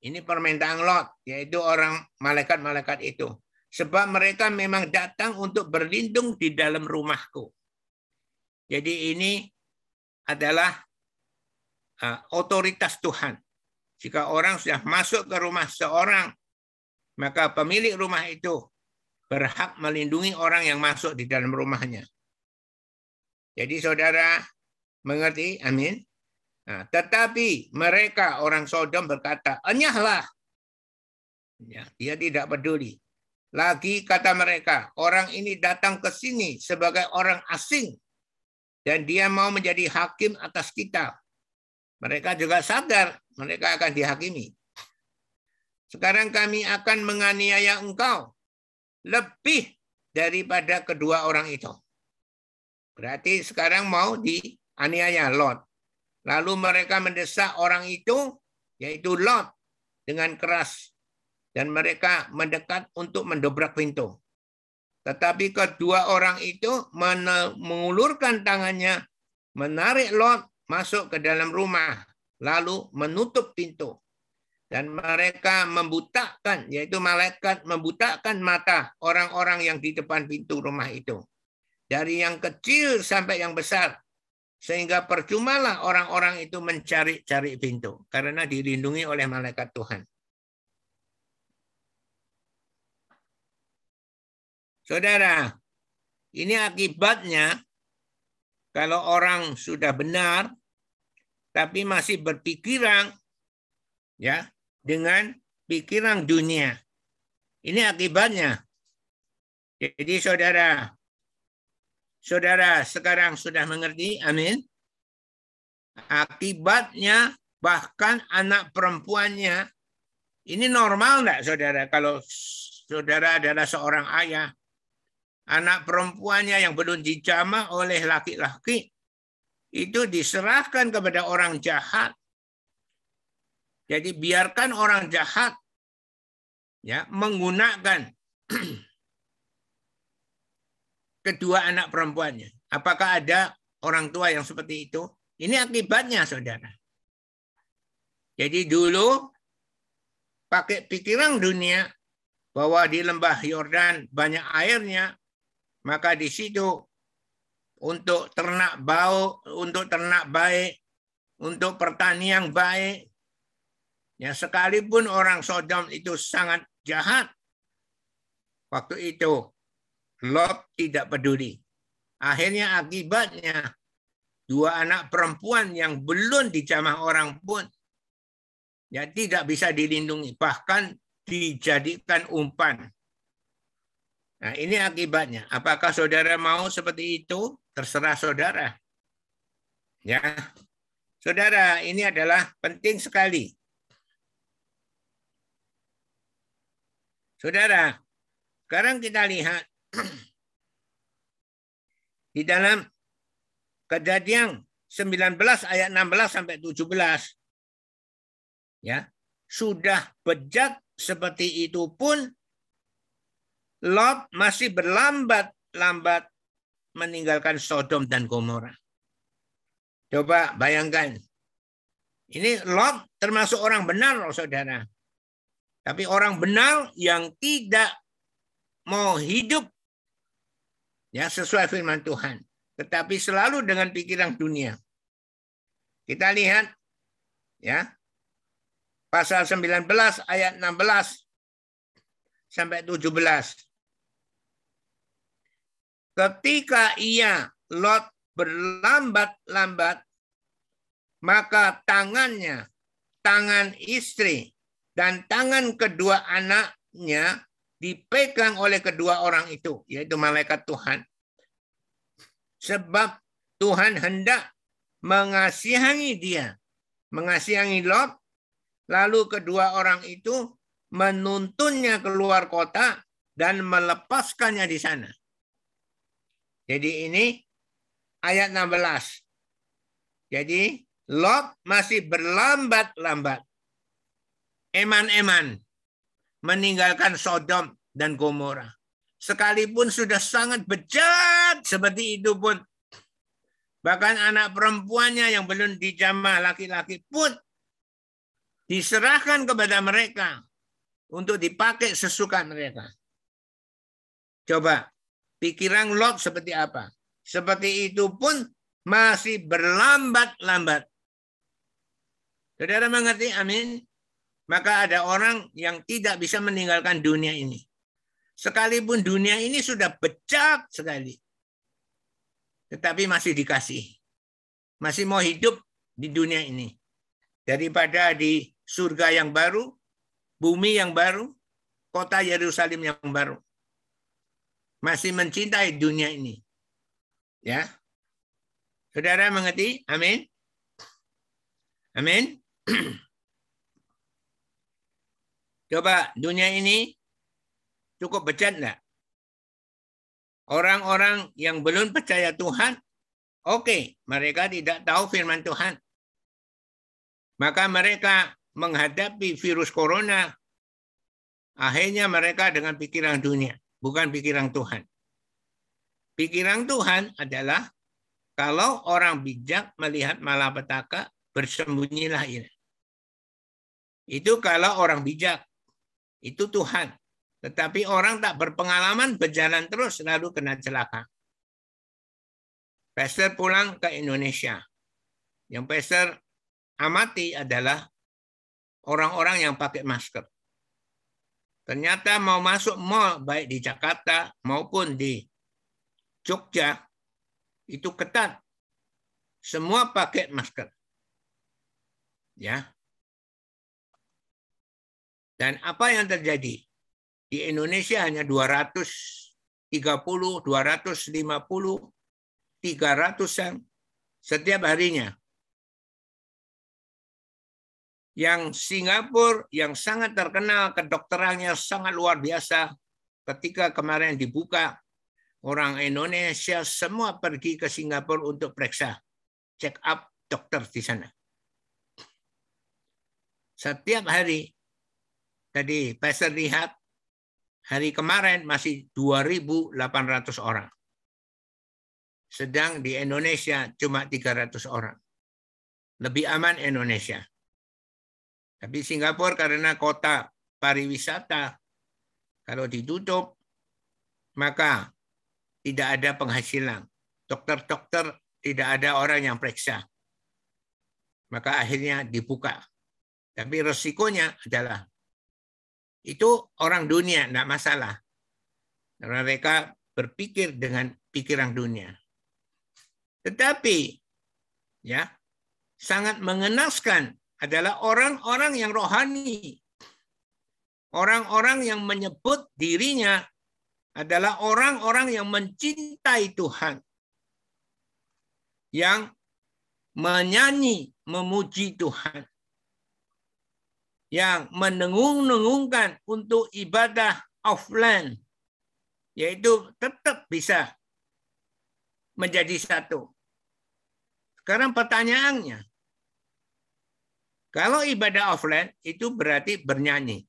Ini permintaan Lot, yaitu orang malaikat-malaikat itu. Sebab mereka memang datang untuk berlindung di dalam rumahku. Jadi ini adalah otoritas Tuhan. Jika orang sudah masuk ke rumah seorang, maka pemilik rumah itu berhak melindungi orang yang masuk di dalam rumahnya. Jadi saudara mengerti? Amin. Nah, tetapi mereka orang Sodom berkata, enyahlah. Ya, dia tidak peduli. Lagi kata mereka, orang ini datang ke sini sebagai orang asing. Dan dia mau menjadi hakim atas kita. Mereka juga sadar mereka akan dihakimi. Sekarang kami akan menganiaya engkau lebih daripada kedua orang itu. Berarti sekarang mau dianiaya Lot. Lalu mereka mendesak orang itu, yaitu Lot, dengan keras. Dan mereka mendekat untuk mendobrak pintu. Tetapi kedua orang itu mengulurkan tangannya, menarik Lot masuk ke dalam rumah lalu menutup pintu. Dan mereka membutakan, yaitu malaikat membutakan mata orang-orang yang di depan pintu rumah itu. Dari yang kecil sampai yang besar. Sehingga percumalah orang-orang itu mencari-cari pintu. Karena dilindungi oleh malaikat Tuhan. Saudara, ini akibatnya kalau orang sudah benar, tapi masih berpikiran ya dengan pikiran dunia. Ini akibatnya. Jadi saudara, saudara sekarang sudah mengerti, amin. Akibatnya bahkan anak perempuannya ini normal enggak saudara kalau saudara adalah seorang ayah anak perempuannya yang belum dijamah oleh laki-laki itu diserahkan kepada orang jahat. Jadi biarkan orang jahat ya menggunakan kedua anak perempuannya. Apakah ada orang tua yang seperti itu? Ini akibatnya, saudara. Jadi dulu pakai pikiran dunia bahwa di lembah Yordan banyak airnya, maka di situ untuk ternak bau, untuk ternak baik, untuk pertanian baik. Ya, sekalipun orang Sodom itu sangat jahat, waktu itu Lot tidak peduli. Akhirnya akibatnya dua anak perempuan yang belum dijamah orang pun ya tidak bisa dilindungi, bahkan dijadikan umpan. Nah, ini akibatnya. Apakah saudara mau seperti itu? terserah saudara. Ya. Saudara, ini adalah penting sekali. Saudara, sekarang kita lihat di dalam kejadian 19 ayat 16 sampai 17 ya sudah bejat seperti itu pun Lot masih berlambat-lambat meninggalkan Sodom dan Gomora. Coba bayangkan. Ini Lot termasuk orang benar loh saudara. Tapi orang benar yang tidak mau hidup Ya, sesuai firman Tuhan. Tetapi selalu dengan pikiran dunia. Kita lihat ya. Pasal 19 ayat 16 sampai 17. Ketika ia Lot berlambat-lambat maka tangannya, tangan istri dan tangan kedua anaknya dipegang oleh kedua orang itu, yaitu malaikat Tuhan. Sebab Tuhan hendak mengasihangi dia, mengasihangi Lot, lalu kedua orang itu menuntunnya keluar kota dan melepaskannya di sana. Jadi ini ayat 16. Jadi Lot masih berlambat-lambat. Eman-eman meninggalkan Sodom dan Gomora. Sekalipun sudah sangat bejat seperti itu pun. Bahkan anak perempuannya yang belum dijamah laki-laki pun diserahkan kepada mereka untuk dipakai sesuka mereka. Coba pikiran Lot seperti apa? Seperti itu pun masih berlambat-lambat. Saudara mengerti? Amin maka ada orang yang tidak bisa meninggalkan dunia ini. Sekalipun dunia ini sudah becak sekali. Tetapi masih dikasih. Masih mau hidup di dunia ini. Daripada di surga yang baru, bumi yang baru, kota Yerusalem yang baru. Masih mencintai dunia ini. Ya. Saudara mengerti? Amin. Amin. Coba dunia ini cukup bejat enggak? Orang-orang yang belum percaya Tuhan, oke, okay, mereka tidak tahu firman Tuhan. Maka mereka menghadapi virus corona, akhirnya mereka dengan pikiran dunia, bukan pikiran Tuhan. Pikiran Tuhan adalah kalau orang bijak melihat malapetaka, bersembunyilah ini. Itu kalau orang bijak. Itu Tuhan. Tetapi orang tak berpengalaman berjalan terus lalu kena celaka. Pastor pulang ke Indonesia. Yang pastor amati adalah orang-orang yang pakai masker. Ternyata mau masuk mall baik di Jakarta maupun di Jogja itu ketat. Semua pakai masker. Ya, dan apa yang terjadi? Di Indonesia hanya 230, 250, 300-an setiap harinya. Yang Singapura yang sangat terkenal kedokterannya sangat luar biasa. Ketika kemarin dibuka, orang Indonesia semua pergi ke Singapura untuk periksa, check up dokter di sana. Setiap hari Tadi Pastor lihat hari kemarin masih 2.800 orang. Sedang di Indonesia cuma 300 orang. Lebih aman Indonesia. Tapi Singapura karena kota pariwisata, kalau ditutup, maka tidak ada penghasilan. Dokter-dokter tidak ada orang yang periksa. Maka akhirnya dibuka. Tapi resikonya adalah itu orang dunia, tidak masalah. Karena mereka berpikir dengan pikiran dunia. Tetapi ya sangat mengenaskan adalah orang-orang yang rohani. Orang-orang yang menyebut dirinya adalah orang-orang yang mencintai Tuhan. Yang menyanyi, memuji Tuhan yang menengung-nengungkan untuk ibadah offline, yaitu tetap bisa menjadi satu. Sekarang pertanyaannya, kalau ibadah offline itu berarti bernyanyi.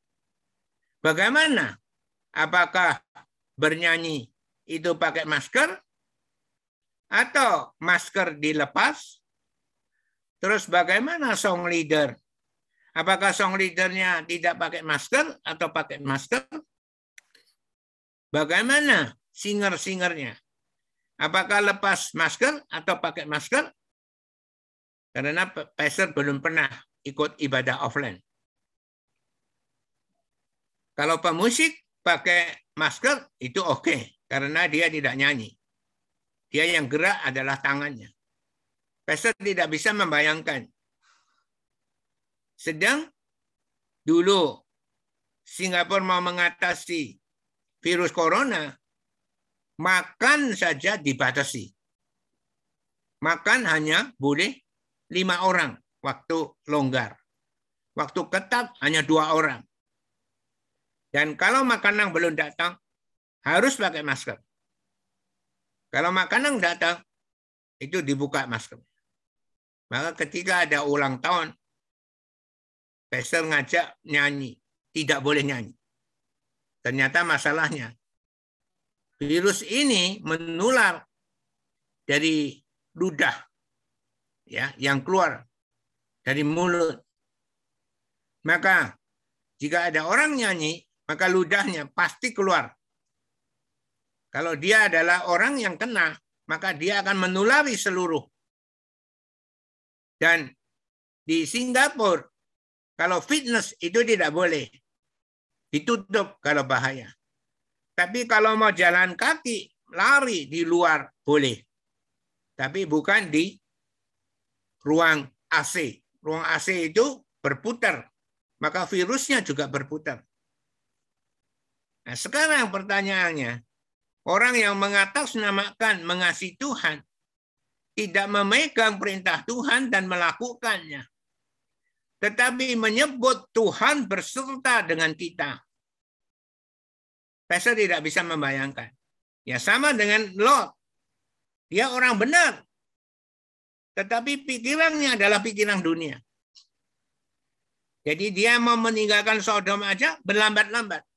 Bagaimana? Apakah bernyanyi itu pakai masker? Atau masker dilepas? Terus bagaimana song leader Apakah song leadernya tidak pakai masker atau pakai masker? Bagaimana singer-singernya? Apakah lepas masker atau pakai masker? Karena pastor belum pernah ikut ibadah offline. Kalau pemusik pakai masker itu oke okay, karena dia tidak nyanyi. Dia yang gerak adalah tangannya. Pastor tidak bisa membayangkan. Sedang dulu Singapura mau mengatasi virus corona, makan saja dibatasi. Makan hanya boleh lima orang waktu longgar. Waktu ketat hanya dua orang. Dan kalau makanan belum datang, harus pakai masker. Kalau makanan datang, itu dibuka masker. Maka ketika ada ulang tahun, pastor ngajak nyanyi. Tidak boleh nyanyi. Ternyata masalahnya, virus ini menular dari ludah ya yang keluar dari mulut. Maka jika ada orang nyanyi, maka ludahnya pasti keluar. Kalau dia adalah orang yang kena, maka dia akan menulari seluruh. Dan di Singapura, kalau fitness itu tidak boleh. Ditutup kalau bahaya. Tapi kalau mau jalan kaki, lari di luar boleh. Tapi bukan di ruang AC. Ruang AC itu berputar, maka virusnya juga berputar. Nah, sekarang pertanyaannya, orang yang mengatasnamakan mengasihi Tuhan tidak memegang perintah Tuhan dan melakukannya. Tetapi menyebut Tuhan berserta dengan kita. Saya tidak bisa membayangkan. Ya sama dengan Lot. Dia orang benar, tetapi pikirannya adalah pikiran dunia. Jadi dia mau meninggalkan Sodom aja berlambat-lambat.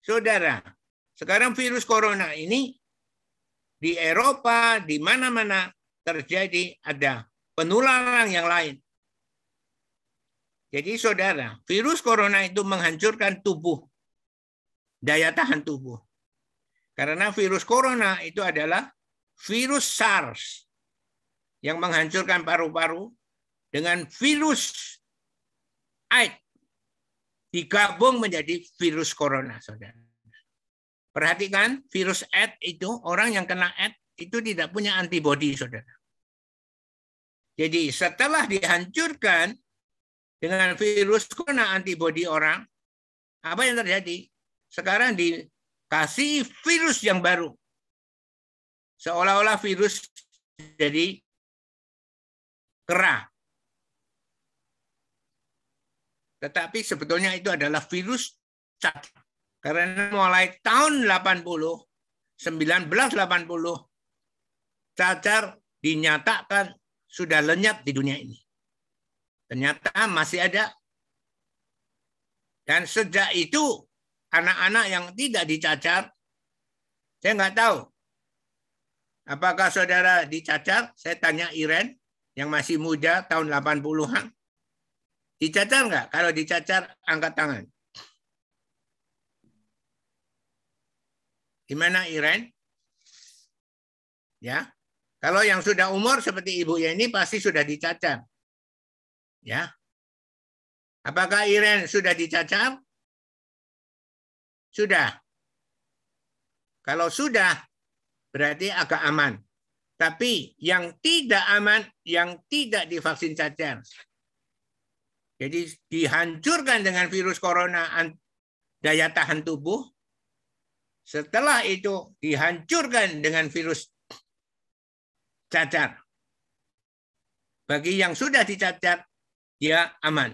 Saudara, sekarang virus corona ini di Eropa, di mana-mana terjadi ada penularan yang lain. Jadi saudara, virus corona itu menghancurkan tubuh, daya tahan tubuh. Karena virus corona itu adalah virus SARS yang menghancurkan paru-paru dengan virus AIDS digabung menjadi virus corona, saudara. Perhatikan, virus AIDS itu orang yang kena AIDS itu tidak punya antibodi, saudara. Jadi setelah dihancurkan dengan virus corona antibodi orang, apa yang terjadi? Sekarang dikasih virus yang baru seolah-olah virus jadi kera. Tetapi sebetulnya itu adalah virus cacar. Karena mulai tahun 80, 1980, cacar dinyatakan sudah lenyap di dunia ini. Ternyata masih ada. Dan sejak itu anak-anak yang tidak dicacar, saya nggak tahu Apakah saudara dicacar? Saya tanya Iren yang masih muda tahun 80-an. Dicacar nggak? Kalau dicacar, angkat tangan. Gimana Iren? Ya. Kalau yang sudah umur seperti ibu ya ini pasti sudah dicacar. Ya. Apakah Iren sudah dicacar? Sudah. Kalau sudah, berarti agak aman. Tapi yang tidak aman, yang tidak divaksin cacar. Jadi dihancurkan dengan virus corona daya tahan tubuh. Setelah itu dihancurkan dengan virus cacar. Bagi yang sudah dicacar, dia aman.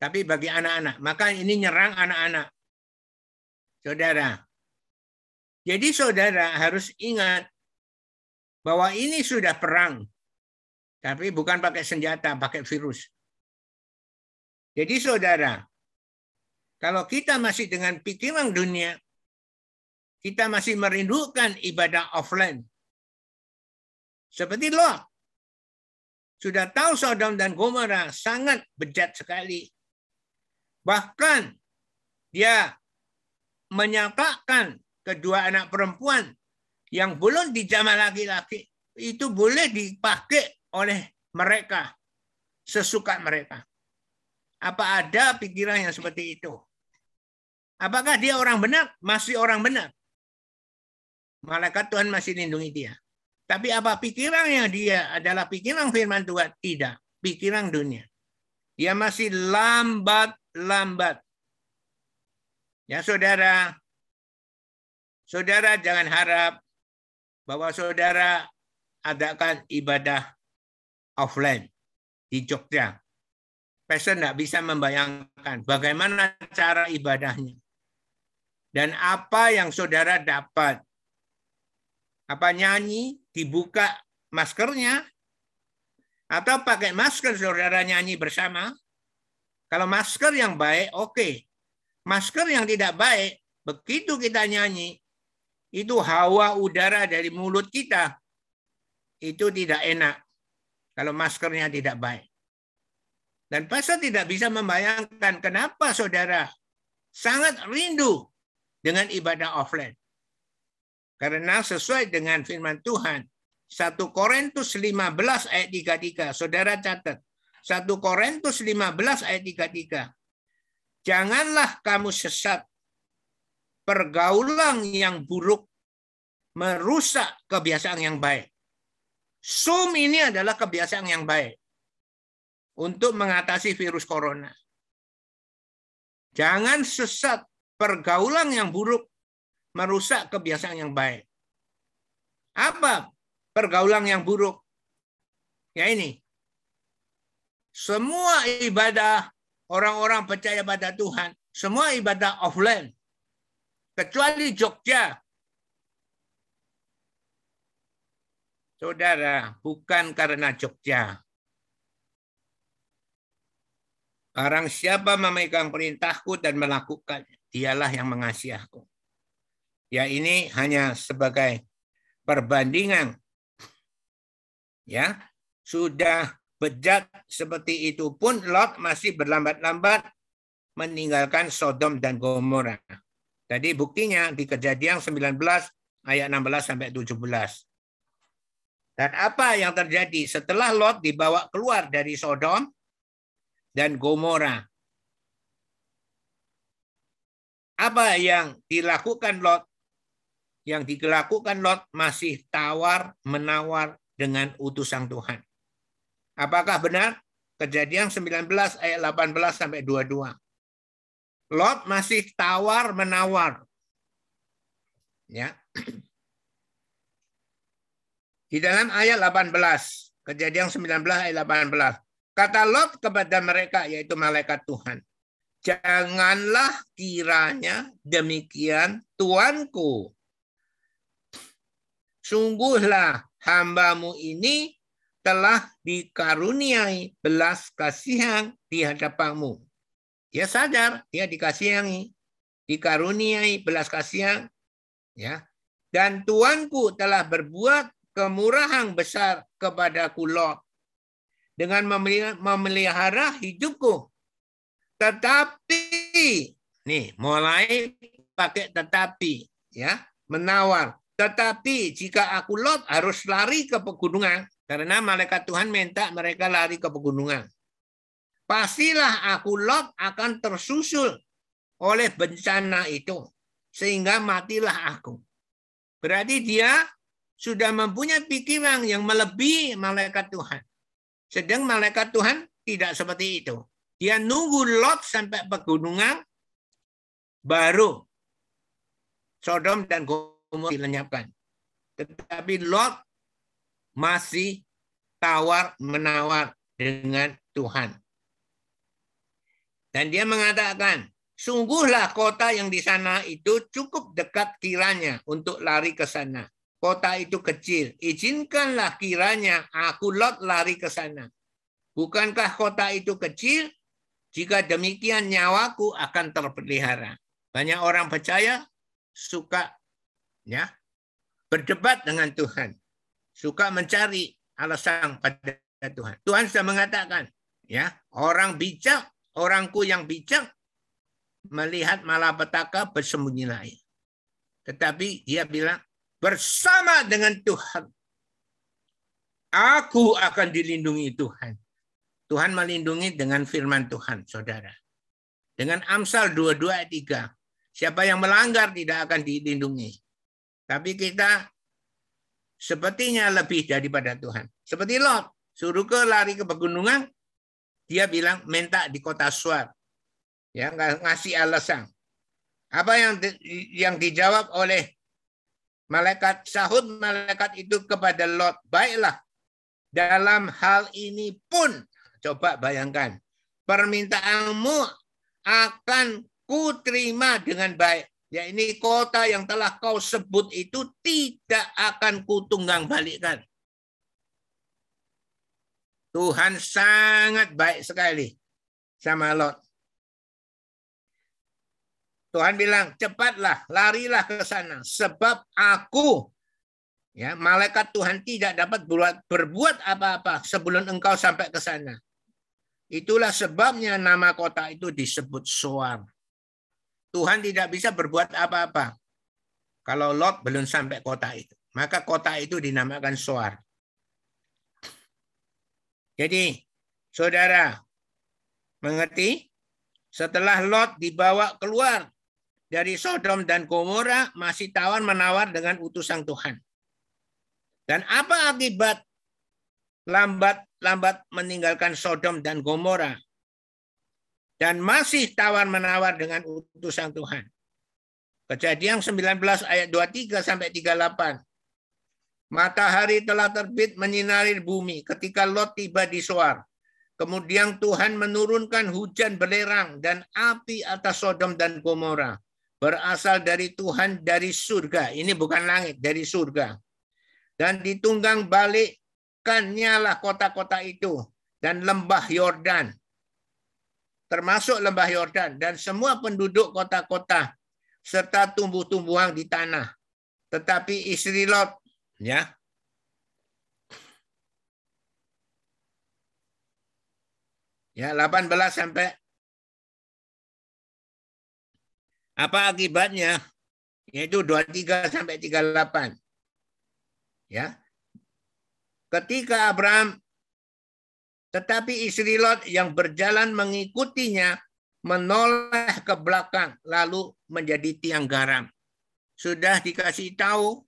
Tapi bagi anak-anak, maka ini nyerang anak-anak. Saudara, jadi saudara harus ingat bahwa ini sudah perang. Tapi bukan pakai senjata, pakai virus. Jadi saudara, kalau kita masih dengan pikiran dunia, kita masih merindukan ibadah offline. Seperti Lot. Sudah tahu Sodom dan Gomora sangat bejat sekali. Bahkan dia menyatakan kedua anak perempuan yang belum dijamah laki-laki itu boleh dipakai oleh mereka sesuka mereka. Apa ada pikiran yang seperti itu? Apakah dia orang benar? Masih orang benar. Malaikat Tuhan masih lindungi dia. Tapi apa pikirannya dia adalah pikiran firman Tuhan? Tidak. Pikiran dunia. Dia masih lambat-lambat. Ya saudara, saudara jangan harap bahwa saudara adakan ibadah offline di Jogja. Pastor tidak bisa membayangkan bagaimana cara ibadahnya. Dan apa yang saudara dapat. Apa nyanyi, dibuka maskernya, atau pakai masker saudara nyanyi bersama. Kalau masker yang baik, oke. Okay. Masker yang tidak baik, begitu kita nyanyi, itu hawa udara dari mulut kita. Itu tidak enak kalau maskernya tidak baik. Dan pastor tidak bisa membayangkan kenapa saudara sangat rindu dengan ibadah offline. Karena sesuai dengan firman Tuhan, 1 Korintus 15 ayat 33, saudara catat. 1 Korintus 15 ayat 33. Janganlah kamu sesat. Pergaulan yang buruk merusak kebiasaan yang baik. Zoom ini adalah kebiasaan yang baik untuk mengatasi virus corona. Jangan sesat pergaulan yang buruk merusak kebiasaan yang baik. Apa pergaulan yang buruk? Ya ini. Semua ibadah orang-orang percaya pada Tuhan, semua ibadah offline. Kecuali Jogja. Saudara, bukan karena Jogja. Barang siapa memegang perintahku dan melakukan, dialah yang mengasihi aku. Ya ini hanya sebagai perbandingan. Ya, sudah bejat seperti itu pun Lot masih berlambat-lambat meninggalkan Sodom dan Gomora. Tadi buktinya di Kejadian 19 ayat 16 sampai 17. Dan apa yang terjadi setelah Lot dibawa keluar dari Sodom, dan Gomora. Apa yang dilakukan Lot? Yang dilakukan Lot masih tawar menawar dengan utusan Tuhan. Apakah benar? Kejadian 19 ayat 18 sampai 22. Lot masih tawar menawar. Ya. Di dalam ayat 18, Kejadian 19 ayat 18. Kata Lot kepada mereka, yaitu malaikat Tuhan. Janganlah kiranya demikian Tuanku. Sungguhlah hambamu ini telah dikaruniai belas kasihan di hadapanmu. Dia sadar, dia dikasihangi, dikaruniai belas kasihan, ya. Dan Tuanku telah berbuat kemurahan besar kepada Lot dengan memelihara hidupku. Tetapi nih mulai pakai tetapi ya, menawar. Tetapi jika aku Lot harus lari ke pegunungan karena malaikat Tuhan minta mereka lari ke pegunungan. Pastilah aku Lot akan tersusul oleh bencana itu sehingga matilah aku. Berarti dia sudah mempunyai pikiran yang melebihi malaikat Tuhan. Sedang malaikat Tuhan tidak seperti itu. Dia nunggu Lot sampai pegunungan, baru Sodom dan Gomorrah dilenyapkan. Tetapi Lot masih tawar menawar dengan Tuhan. Dan dia mengatakan, sungguhlah kota yang di sana itu cukup dekat kiranya untuk lari ke sana kota itu kecil. Izinkanlah kiranya aku Lot lari ke sana. Bukankah kota itu kecil? Jika demikian nyawaku akan terpelihara. Banyak orang percaya suka ya berdebat dengan Tuhan. Suka mencari alasan pada Tuhan. Tuhan sudah mengatakan, ya, orang bijak, orangku yang bijak melihat malapetaka bersembunyi lain. Tetapi dia bilang, bersama dengan Tuhan, aku akan dilindungi Tuhan. Tuhan melindungi dengan firman Tuhan, saudara. Dengan Amsal 22 ayat 3. Siapa yang melanggar tidak akan dilindungi. Tapi kita sepertinya lebih daripada Tuhan. Seperti Lot, suruh ke lari ke pegunungan, dia bilang minta di kota Suar. Ya, ngasih alasan. Apa yang yang dijawab oleh malaikat sahut malaikat itu kepada Lot, baiklah dalam hal ini pun coba bayangkan permintaanmu akan kuterima dengan baik. Ya ini kota yang telah kau sebut itu tidak akan kutunggang balikkan. Tuhan sangat baik sekali sama Lot. Tuhan bilang, cepatlah, larilah ke sana. Sebab aku, ya malaikat Tuhan tidak dapat berbuat, apa-apa sebelum engkau sampai ke sana. Itulah sebabnya nama kota itu disebut Soar. Tuhan tidak bisa berbuat apa-apa. Kalau Lot belum sampai kota itu. Maka kota itu dinamakan Soar. Jadi, saudara, mengerti? Setelah Lot dibawa keluar dari Sodom dan Gomora masih tawar menawar dengan utusan Tuhan. Dan apa akibat lambat-lambat meninggalkan Sodom dan Gomora? Dan masih tawar menawar dengan utusan Tuhan. Kejadian 19 ayat 23 sampai 38. Matahari telah terbit menyinari bumi ketika Lot tiba di Soar. Kemudian Tuhan menurunkan hujan belerang dan api atas Sodom dan Gomora berasal dari Tuhan dari surga. Ini bukan langit, dari surga. Dan ditunggang balikkannya lah kota-kota itu dan lembah Yordan. Termasuk lembah Yordan dan semua penduduk kota-kota serta tumbuh-tumbuhan di tanah. Tetapi istri Lot ya Ya, 18 sampai Apa akibatnya? Yaitu 23 sampai 38. Ya. Ketika Abraham tetapi istri Lot yang berjalan mengikutinya menoleh ke belakang lalu menjadi tiang garam. Sudah dikasih tahu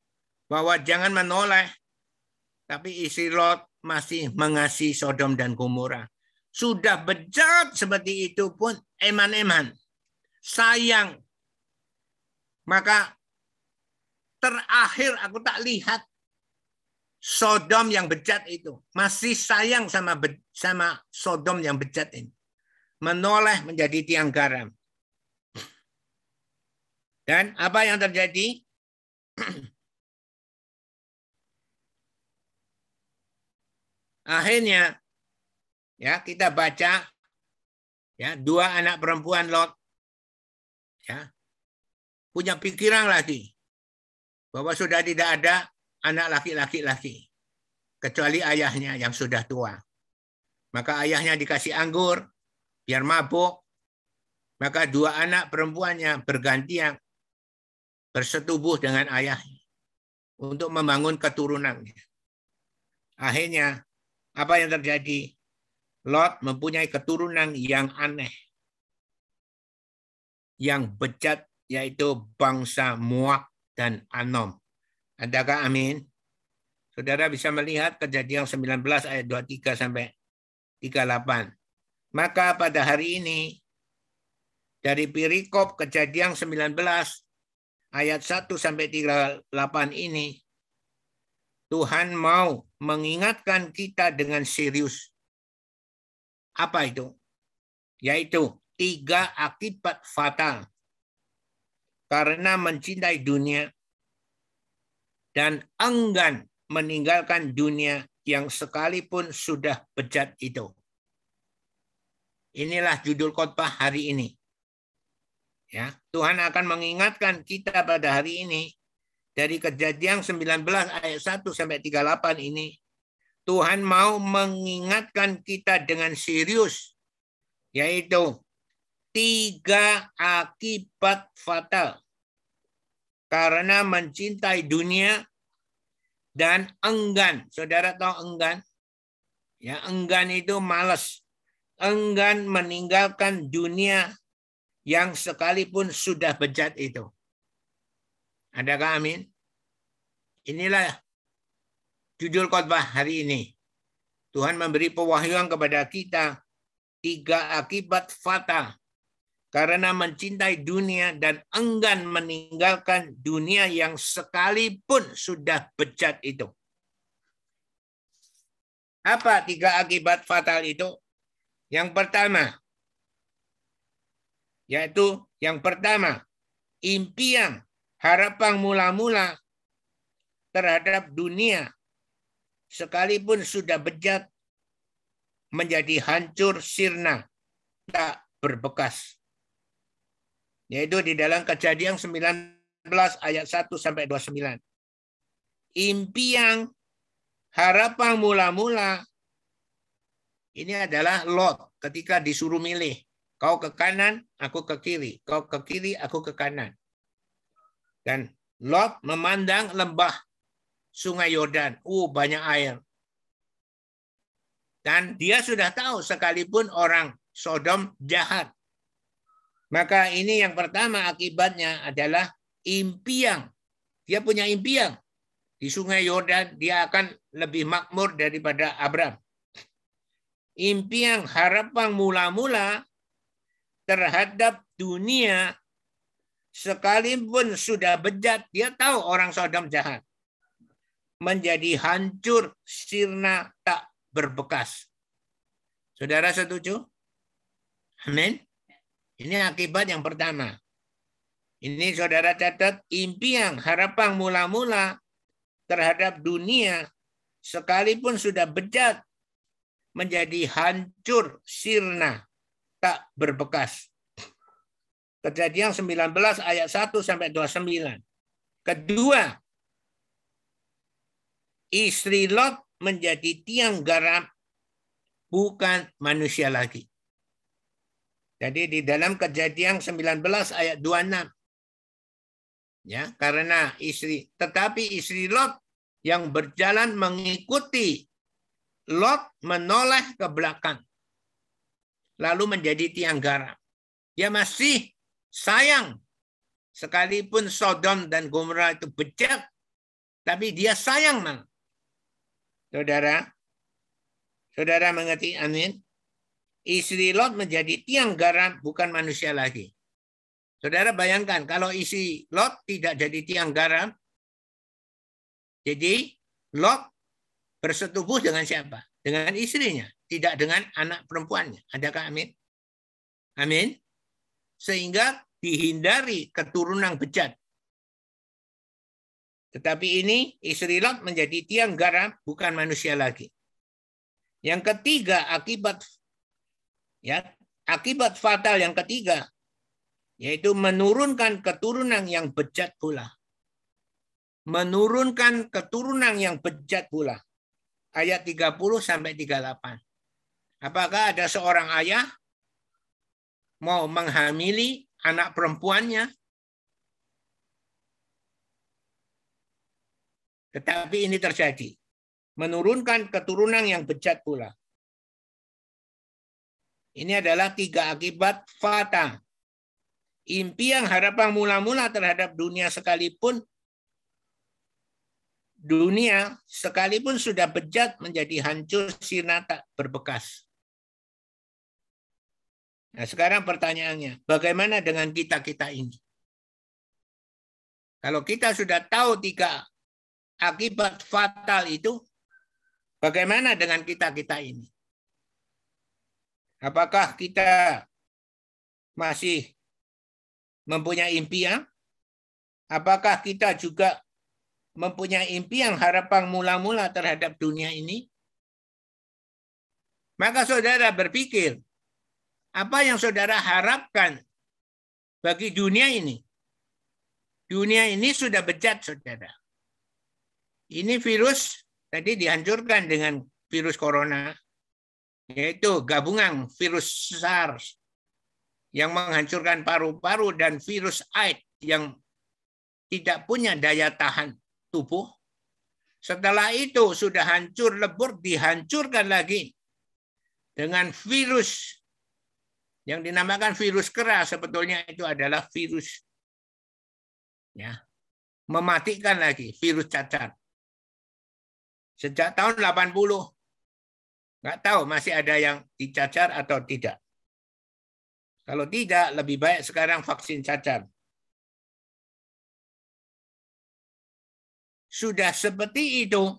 bahwa jangan menoleh, tapi istri Lot masih mengasihi Sodom dan Gomora. Sudah bejat seperti itu pun eman-eman. Sayang maka terakhir aku tak lihat Sodom yang bejat itu masih sayang sama sama Sodom yang bejat ini. Menoleh menjadi tiang garam. Dan apa yang terjadi? Akhirnya ya kita baca ya dua anak perempuan Lot ya punya pikiran lagi bahwa sudah tidak ada anak laki-laki laki kecuali ayahnya yang sudah tua. Maka ayahnya dikasih anggur biar mabuk. Maka dua anak perempuannya bergantian bersetubuh dengan ayahnya untuk membangun keturunannya. Akhirnya apa yang terjadi? Lot mempunyai keturunan yang aneh. Yang bejat yaitu bangsa Muak dan Anom. Adakah amin? Saudara bisa melihat kejadian 19 ayat 23 sampai 38. Maka pada hari ini dari Pirikop kejadian 19 ayat 1 sampai 38 ini Tuhan mau mengingatkan kita dengan serius. Apa itu? Yaitu tiga akibat fatal karena mencintai dunia dan enggan meninggalkan dunia yang sekalipun sudah bejat itu. Inilah judul khotbah hari ini. Ya, Tuhan akan mengingatkan kita pada hari ini dari kejadian 19 ayat 1 sampai 38 ini Tuhan mau mengingatkan kita dengan serius yaitu tiga akibat fatal karena mencintai dunia dan enggan. Saudara tahu enggan? Ya, enggan itu malas. Enggan meninggalkan dunia yang sekalipun sudah bejat itu. Adakah amin? Inilah judul khotbah hari ini. Tuhan memberi pewahyuan kepada kita tiga akibat fatal karena mencintai dunia dan enggan meninggalkan dunia yang sekalipun sudah bejat itu. Apa tiga akibat fatal itu? Yang pertama, yaitu yang pertama, impian, harapan mula-mula terhadap dunia sekalipun sudah bejat menjadi hancur sirna tak berbekas yaitu di dalam kejadian 19 ayat 1 sampai 29. Impian harapan mula-mula ini adalah Lot ketika disuruh milih. Kau ke kanan, aku ke kiri. Kau ke kiri, aku ke kanan. Dan Lot memandang lembah sungai Yordan. Uh, banyak air. Dan dia sudah tahu sekalipun orang Sodom jahat. Maka ini yang pertama akibatnya adalah impian. Dia punya impian. Di sungai Yordan dia akan lebih makmur daripada Abraham. Impian harapan mula-mula terhadap dunia sekalipun sudah bejat, dia tahu orang Sodom jahat. Menjadi hancur, sirna, tak berbekas. Saudara setuju? Amin. Ini akibat yang pertama. Ini saudara catat impian, harapan mula-mula terhadap dunia sekalipun sudah bejat menjadi hancur, sirna, tak berbekas. Kejadian 19 ayat 1 sampai 29. Kedua, istri Lot menjadi tiang garam bukan manusia lagi. Jadi di dalam kejadian 19 ayat 26. Ya, karena istri tetapi istri Lot yang berjalan mengikuti Lot menoleh ke belakang. Lalu menjadi tiang garam. Dia masih sayang. Sekalipun Sodom dan Gomorrah itu bejat, tapi dia sayang man. Saudara, saudara mengerti amin? istri Lot menjadi tiang garam bukan manusia lagi. Saudara bayangkan kalau istri Lot tidak jadi tiang garam, jadi Lot bersetubuh dengan siapa? Dengan istrinya, tidak dengan anak perempuannya. Adakah amin? Amin. Sehingga dihindari keturunan bejat. Tetapi ini istri Lot menjadi tiang garam bukan manusia lagi. Yang ketiga akibat Ya, akibat fatal yang ketiga yaitu menurunkan keturunan yang bejat pula. Menurunkan keturunan yang bejat pula. Ayat 30 sampai 38. Apakah ada seorang ayah mau menghamili anak perempuannya Tetapi ini terjadi. Menurunkan keturunan yang bejat pula. Ini adalah tiga akibat fatal. Impian harapan mula-mula terhadap dunia sekalipun dunia sekalipun sudah bejat menjadi hancur sirna tak berbekas. Nah, sekarang pertanyaannya, bagaimana dengan kita-kita ini? Kalau kita sudah tahu tiga akibat fatal itu, bagaimana dengan kita-kita ini? Apakah kita masih mempunyai impian? Apakah kita juga mempunyai impian harapan mula-mula terhadap dunia ini? Maka saudara berpikir, apa yang saudara harapkan bagi dunia ini? Dunia ini sudah bejat, saudara. Ini virus tadi dihancurkan dengan virus corona yaitu gabungan virus SARS yang menghancurkan paru-paru dan virus AIDS yang tidak punya daya tahan tubuh. Setelah itu sudah hancur lebur, dihancurkan lagi dengan virus yang dinamakan virus keras. Sebetulnya itu adalah virus ya mematikan lagi virus cacar. Sejak tahun 80 nggak tahu masih ada yang dicacar atau tidak. Kalau tidak, lebih baik sekarang vaksin cacar. sudah seperti itu,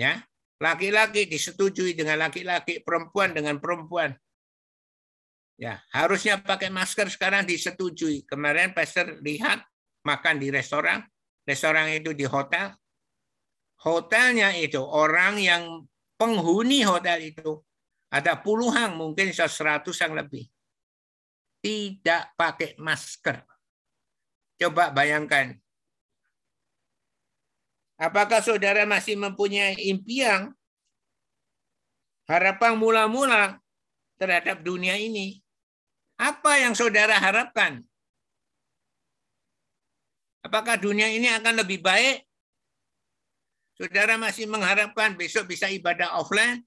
ya laki-laki disetujui dengan laki-laki, perempuan dengan perempuan. Ya, harusnya pakai masker sekarang disetujui. Kemarin pastor lihat makan di restoran, restoran itu di hotel. Hotelnya itu orang yang penghuni hotel itu ada puluhan, mungkin yang lebih. Tidak pakai masker. Coba bayangkan, Apakah saudara masih mempunyai impian, harapan mula-mula terhadap dunia ini? Apa yang saudara harapkan? Apakah dunia ini akan lebih baik? Saudara masih mengharapkan besok bisa ibadah offline?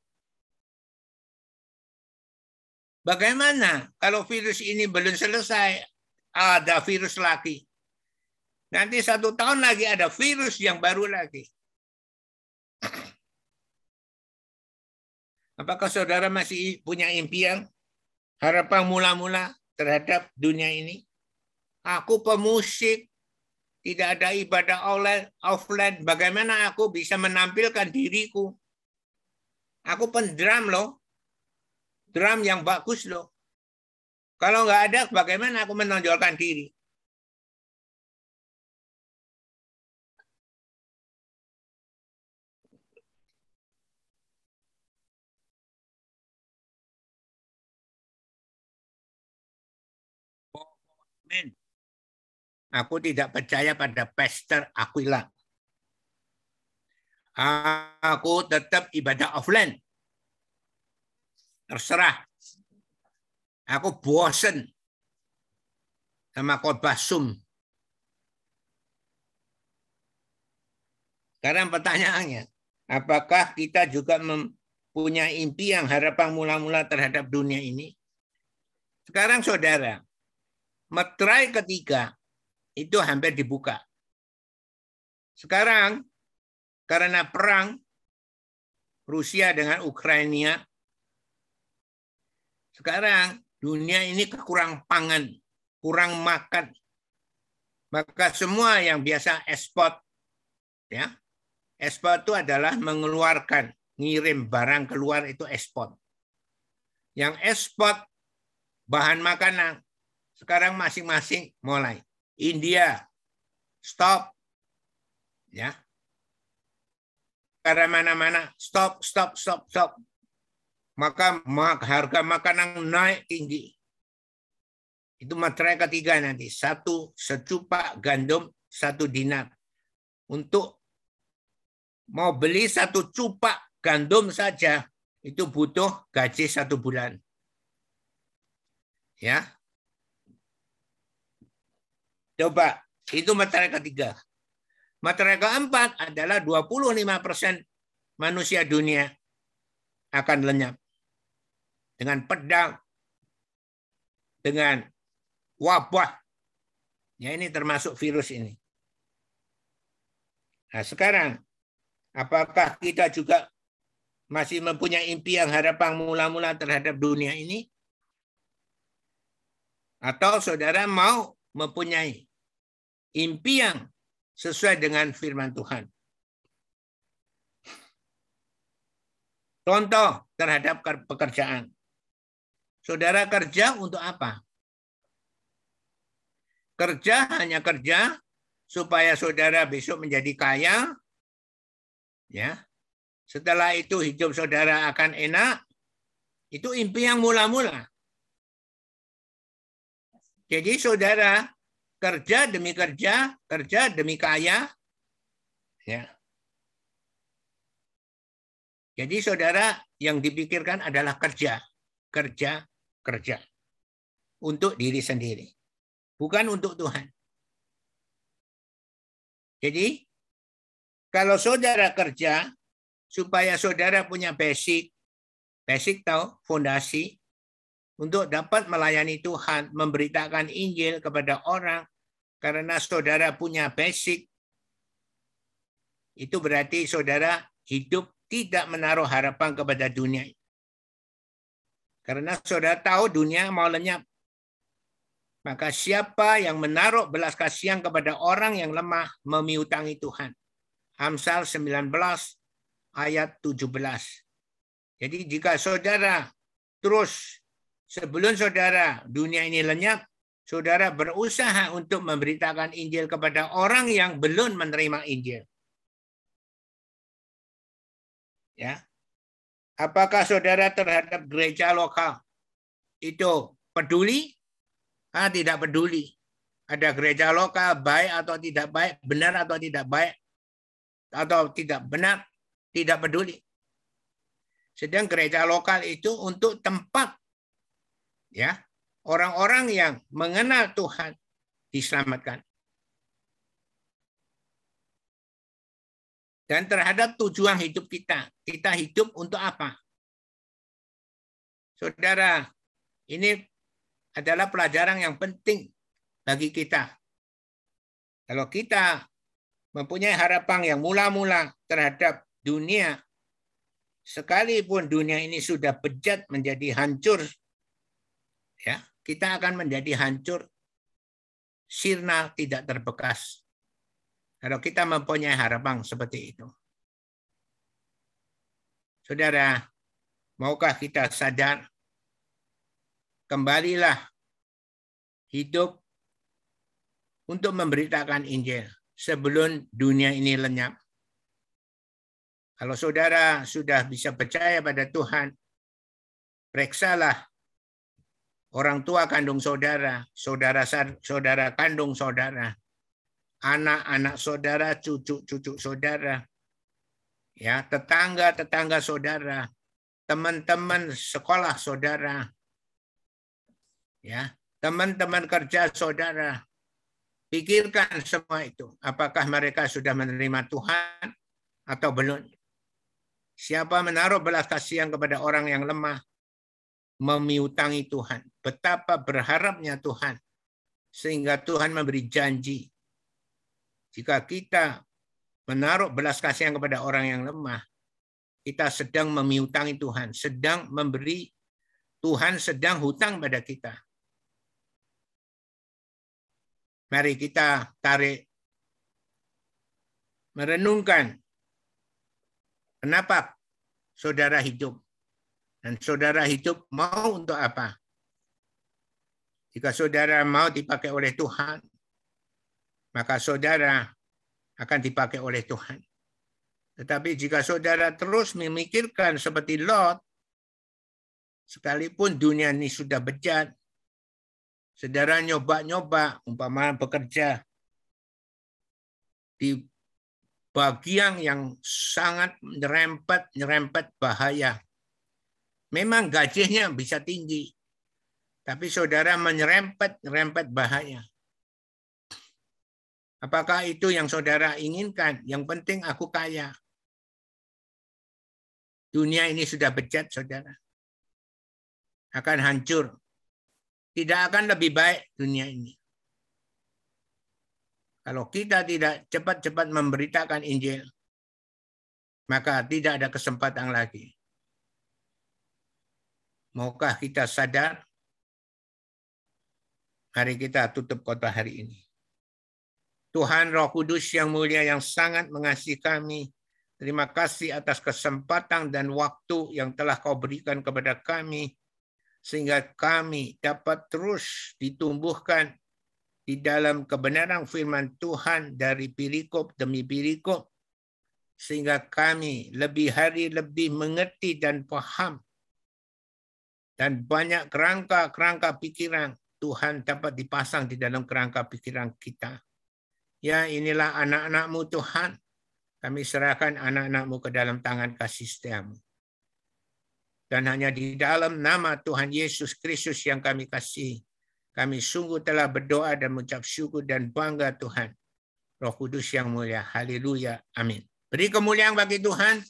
Bagaimana kalau virus ini belum selesai? Ada virus lagi. Nanti satu tahun lagi ada virus yang baru lagi. Apakah saudara masih punya impian, harapan mula-mula terhadap dunia ini? Aku pemusik, tidak ada ibadah offline. Bagaimana aku bisa menampilkan diriku? Aku pendram loh. Drum yang bagus loh. Kalau nggak ada, bagaimana aku menonjolkan diri? Aku tidak percaya pada Pastor Aquila. Aku tetap ibadah offline. Terserah. Aku bosen sama khotbah Zoom. Sekarang pertanyaannya, apakah kita juga mempunyai impian harapan mula-mula terhadap dunia ini? Sekarang saudara, Metrai ketiga itu hampir dibuka. Sekarang karena perang Rusia dengan Ukraina, sekarang dunia ini kekurang pangan, kurang makan. Maka semua yang biasa ekspor, ya, ekspor itu adalah mengeluarkan, ngirim barang keluar itu ekspor. Yang ekspor bahan makanan sekarang masing-masing mulai. India, stop. Ya. Karena mana-mana, stop, stop, stop, stop. Maka harga makanan naik tinggi. Itu materai ketiga nanti. Satu secupak gandum, satu dinar. Untuk mau beli satu cupak gandum saja, itu butuh gaji satu bulan. Ya, Coba, itu materai ketiga. Materai keempat adalah 25 persen manusia dunia akan lenyap. Dengan pedang, dengan wabah. Ya ini termasuk virus ini. Nah sekarang, apakah kita juga masih mempunyai impian harapan mula-mula terhadap dunia ini? Atau saudara mau mempunyai impian sesuai dengan firman Tuhan. Contoh terhadap pekerjaan. Saudara kerja untuk apa? Kerja hanya kerja supaya saudara besok menjadi kaya. Ya. Setelah itu hidup saudara akan enak. Itu impian mula-mula. Jadi saudara kerja demi kerja, kerja demi kaya. Ya. Jadi saudara yang dipikirkan adalah kerja, kerja, kerja. Untuk diri sendiri. Bukan untuk Tuhan. Jadi kalau saudara kerja supaya saudara punya basic, basic tahu fondasi untuk dapat melayani Tuhan, memberitakan Injil kepada orang karena saudara punya basic itu berarti saudara hidup tidak menaruh harapan kepada dunia. Karena saudara tahu dunia mau lenyap. Maka siapa yang menaruh belas kasihan kepada orang yang lemah memiutangi Tuhan. Amsal 19 ayat 17. Jadi jika saudara terus sebelum saudara dunia ini lenyap, saudara berusaha untuk memberitakan Injil kepada orang yang belum menerima Injil. Ya. Apakah saudara terhadap gereja lokal itu peduli? Ah, tidak peduli. Ada gereja lokal baik atau tidak baik, benar atau tidak baik, atau tidak benar, tidak peduli. Sedang gereja lokal itu untuk tempat ya orang-orang yang mengenal Tuhan diselamatkan. dan terhadap tujuan hidup kita. Kita hidup untuk apa? Saudara, ini adalah pelajaran yang penting bagi kita. Kalau kita mempunyai harapan yang mula-mula terhadap dunia, sekalipun dunia ini sudah bejat menjadi hancur, ya kita akan menjadi hancur, sirna tidak terbekas. Kalau kita mempunyai harapan seperti itu. Saudara, maukah kita sadar kembalilah hidup untuk memberitakan Injil sebelum dunia ini lenyap. Kalau saudara sudah bisa percaya pada Tuhan, periksalah orang tua kandung saudara, saudara saudara kandung saudara, anak-anak saudara, cucu-cucu saudara, ya tetangga-tetangga saudara, teman-teman sekolah saudara, ya teman-teman kerja saudara. Pikirkan semua itu. Apakah mereka sudah menerima Tuhan atau belum? Siapa menaruh belas kasihan kepada orang yang lemah, memiutangi Tuhan. Betapa berharapnya Tuhan. Sehingga Tuhan memberi janji jika kita menaruh belas kasihan kepada orang yang lemah, kita sedang memiutangi Tuhan, sedang memberi Tuhan sedang hutang pada kita. Mari kita tarik merenungkan kenapa saudara hidup dan saudara hidup mau untuk apa? Jika saudara mau dipakai oleh Tuhan, maka saudara akan dipakai oleh Tuhan. Tetapi jika saudara terus memikirkan seperti Lot, sekalipun dunia ini sudah bejat, saudara nyoba-nyoba, umpama bekerja di bagian yang sangat nyerempet-nyerempet bahaya. Memang gajinya bisa tinggi, tapi saudara menyerempet-nyerempet bahaya. Apakah itu yang saudara inginkan? Yang penting aku kaya. Dunia ini sudah bejat, saudara. Akan hancur. Tidak akan lebih baik dunia ini. Kalau kita tidak cepat-cepat memberitakan Injil, maka tidak ada kesempatan lagi. Maukah kita sadar? Mari kita tutup kota hari ini. Tuhan Roh Kudus yang mulia yang sangat mengasihi kami. Terima kasih atas kesempatan dan waktu yang telah kau berikan kepada kami. Sehingga kami dapat terus ditumbuhkan di dalam kebenaran firman Tuhan dari pirikop demi pirikop. Sehingga kami lebih hari lebih mengerti dan paham. Dan banyak kerangka-kerangka pikiran Tuhan dapat dipasang di dalam kerangka pikiran kita Ya inilah anak-anakmu Tuhan. Kami serahkan anak-anakmu ke dalam tangan kasih setiamu. Dan hanya di dalam nama Tuhan Yesus Kristus yang kami kasih. Kami sungguh telah berdoa dan mengucap syukur dan bangga Tuhan. Roh Kudus yang mulia. Haleluya. Amin. Beri kemuliaan bagi Tuhan.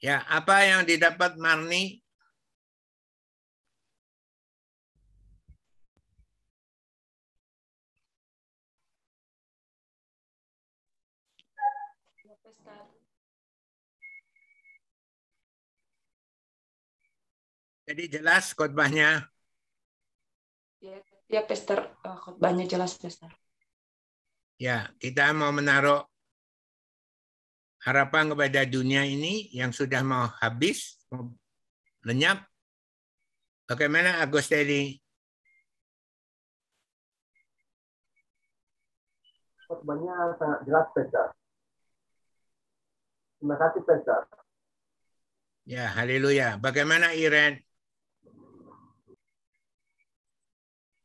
Ya, apa yang didapat Marni? Jadi jelas khotbahnya. Ya, ya Pastor, uh, khotbahnya jelas, Pastor. Ya, kita mau menaruh harapan kepada dunia ini yang sudah mau habis, mau lenyap. Bagaimana Agus tadi? Khotbahnya sangat jelas, Pastor. Terima kasih, Pastor. Ya, haleluya. Bagaimana Iren?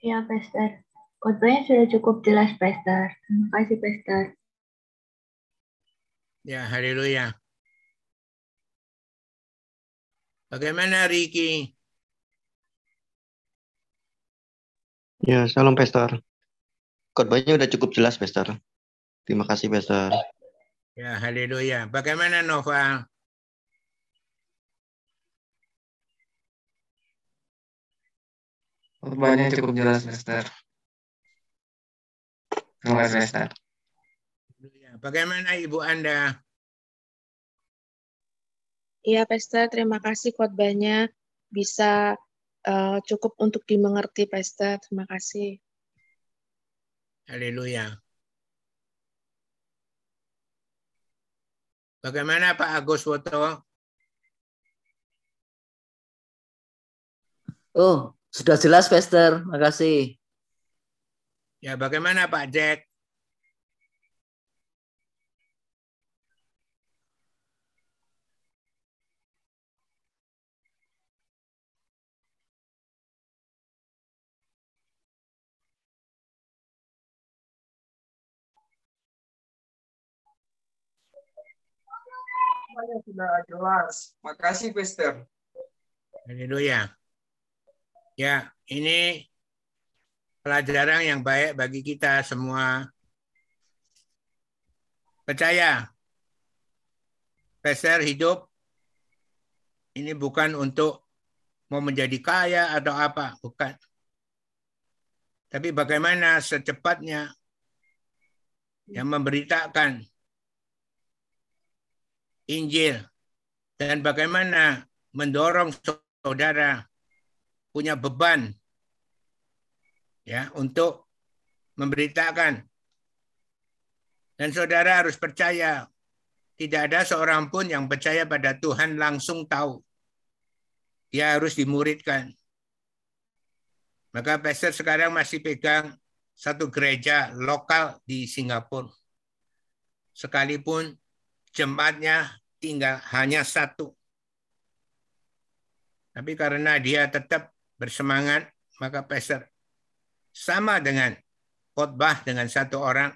Ya, Pastor. Khotbahnya sudah cukup jelas, Pastor. Terima kasih, Pastor. Ya, haleluya. Bagaimana Ricky? Ya, salam Pastor. Khotbahnya udah cukup jelas, Pastor. Terima kasih, Pastor. Ya, haleluya. Bagaimana Nova? Khotbahnya cukup jelas, Pastor. Terima kasih, Pastor. Bagaimana Ibu Anda? Iya, Pastor. Terima kasih khotbahnya bisa uh, cukup untuk dimengerti, Pastor. Terima kasih. Haleluya. Bagaimana Pak Agus Woto? Oh, sudah jelas, Pastor. Makasih. Ya, bagaimana Pak Jack? Semuanya sudah jelas. Makasih, Pastor. Haleluya. Ya, ini pelajaran yang baik bagi kita semua. Percaya, Pastor hidup ini bukan untuk mau menjadi kaya atau apa, bukan. Tapi bagaimana secepatnya yang memberitakan Injil. Dan bagaimana mendorong saudara punya beban ya untuk memberitakan. Dan saudara harus percaya tidak ada seorang pun yang percaya pada Tuhan langsung tahu. Dia harus dimuridkan. Maka pastor sekarang masih pegang satu gereja lokal di Singapura. Sekalipun jemaatnya tinggal hanya satu. Tapi karena dia tetap bersemangat, maka pastor sama dengan khotbah dengan satu orang,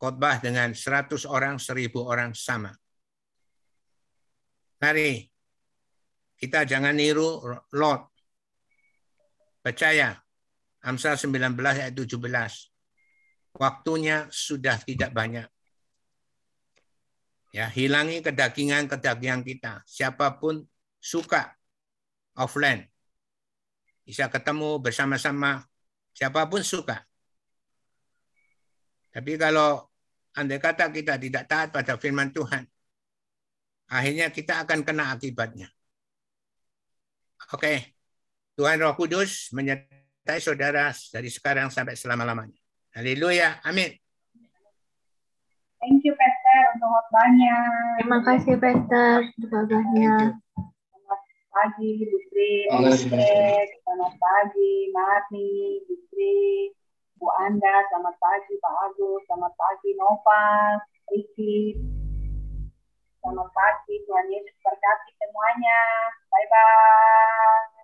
khotbah dengan seratus orang, seribu orang sama. Mari kita jangan niru Lot. Percaya, Amsal 19 ayat 17. Waktunya sudah tidak banyak. Ya, hilangi kedagingan-kedagingan kita. Siapa pun suka offline. Bisa ketemu bersama-sama. Siapa pun suka. Tapi kalau andai kata kita tidak taat pada firman Tuhan, akhirnya kita akan kena akibatnya. Oke. Tuhan Roh Kudus menyertai saudara dari sekarang sampai selama-lamanya. Haleluya. Amin. Thank you, khotbahnya. Terima kasih, khotbahnya. Selamat pagi, Pastor. Selamat pagi, Marni, Bukri, Bu Anda. Selamat pagi, Pak Agus. Selamat pagi, Nova, Riki. Selamat pagi, Tuhan Yesus berkati semuanya. Bye-bye.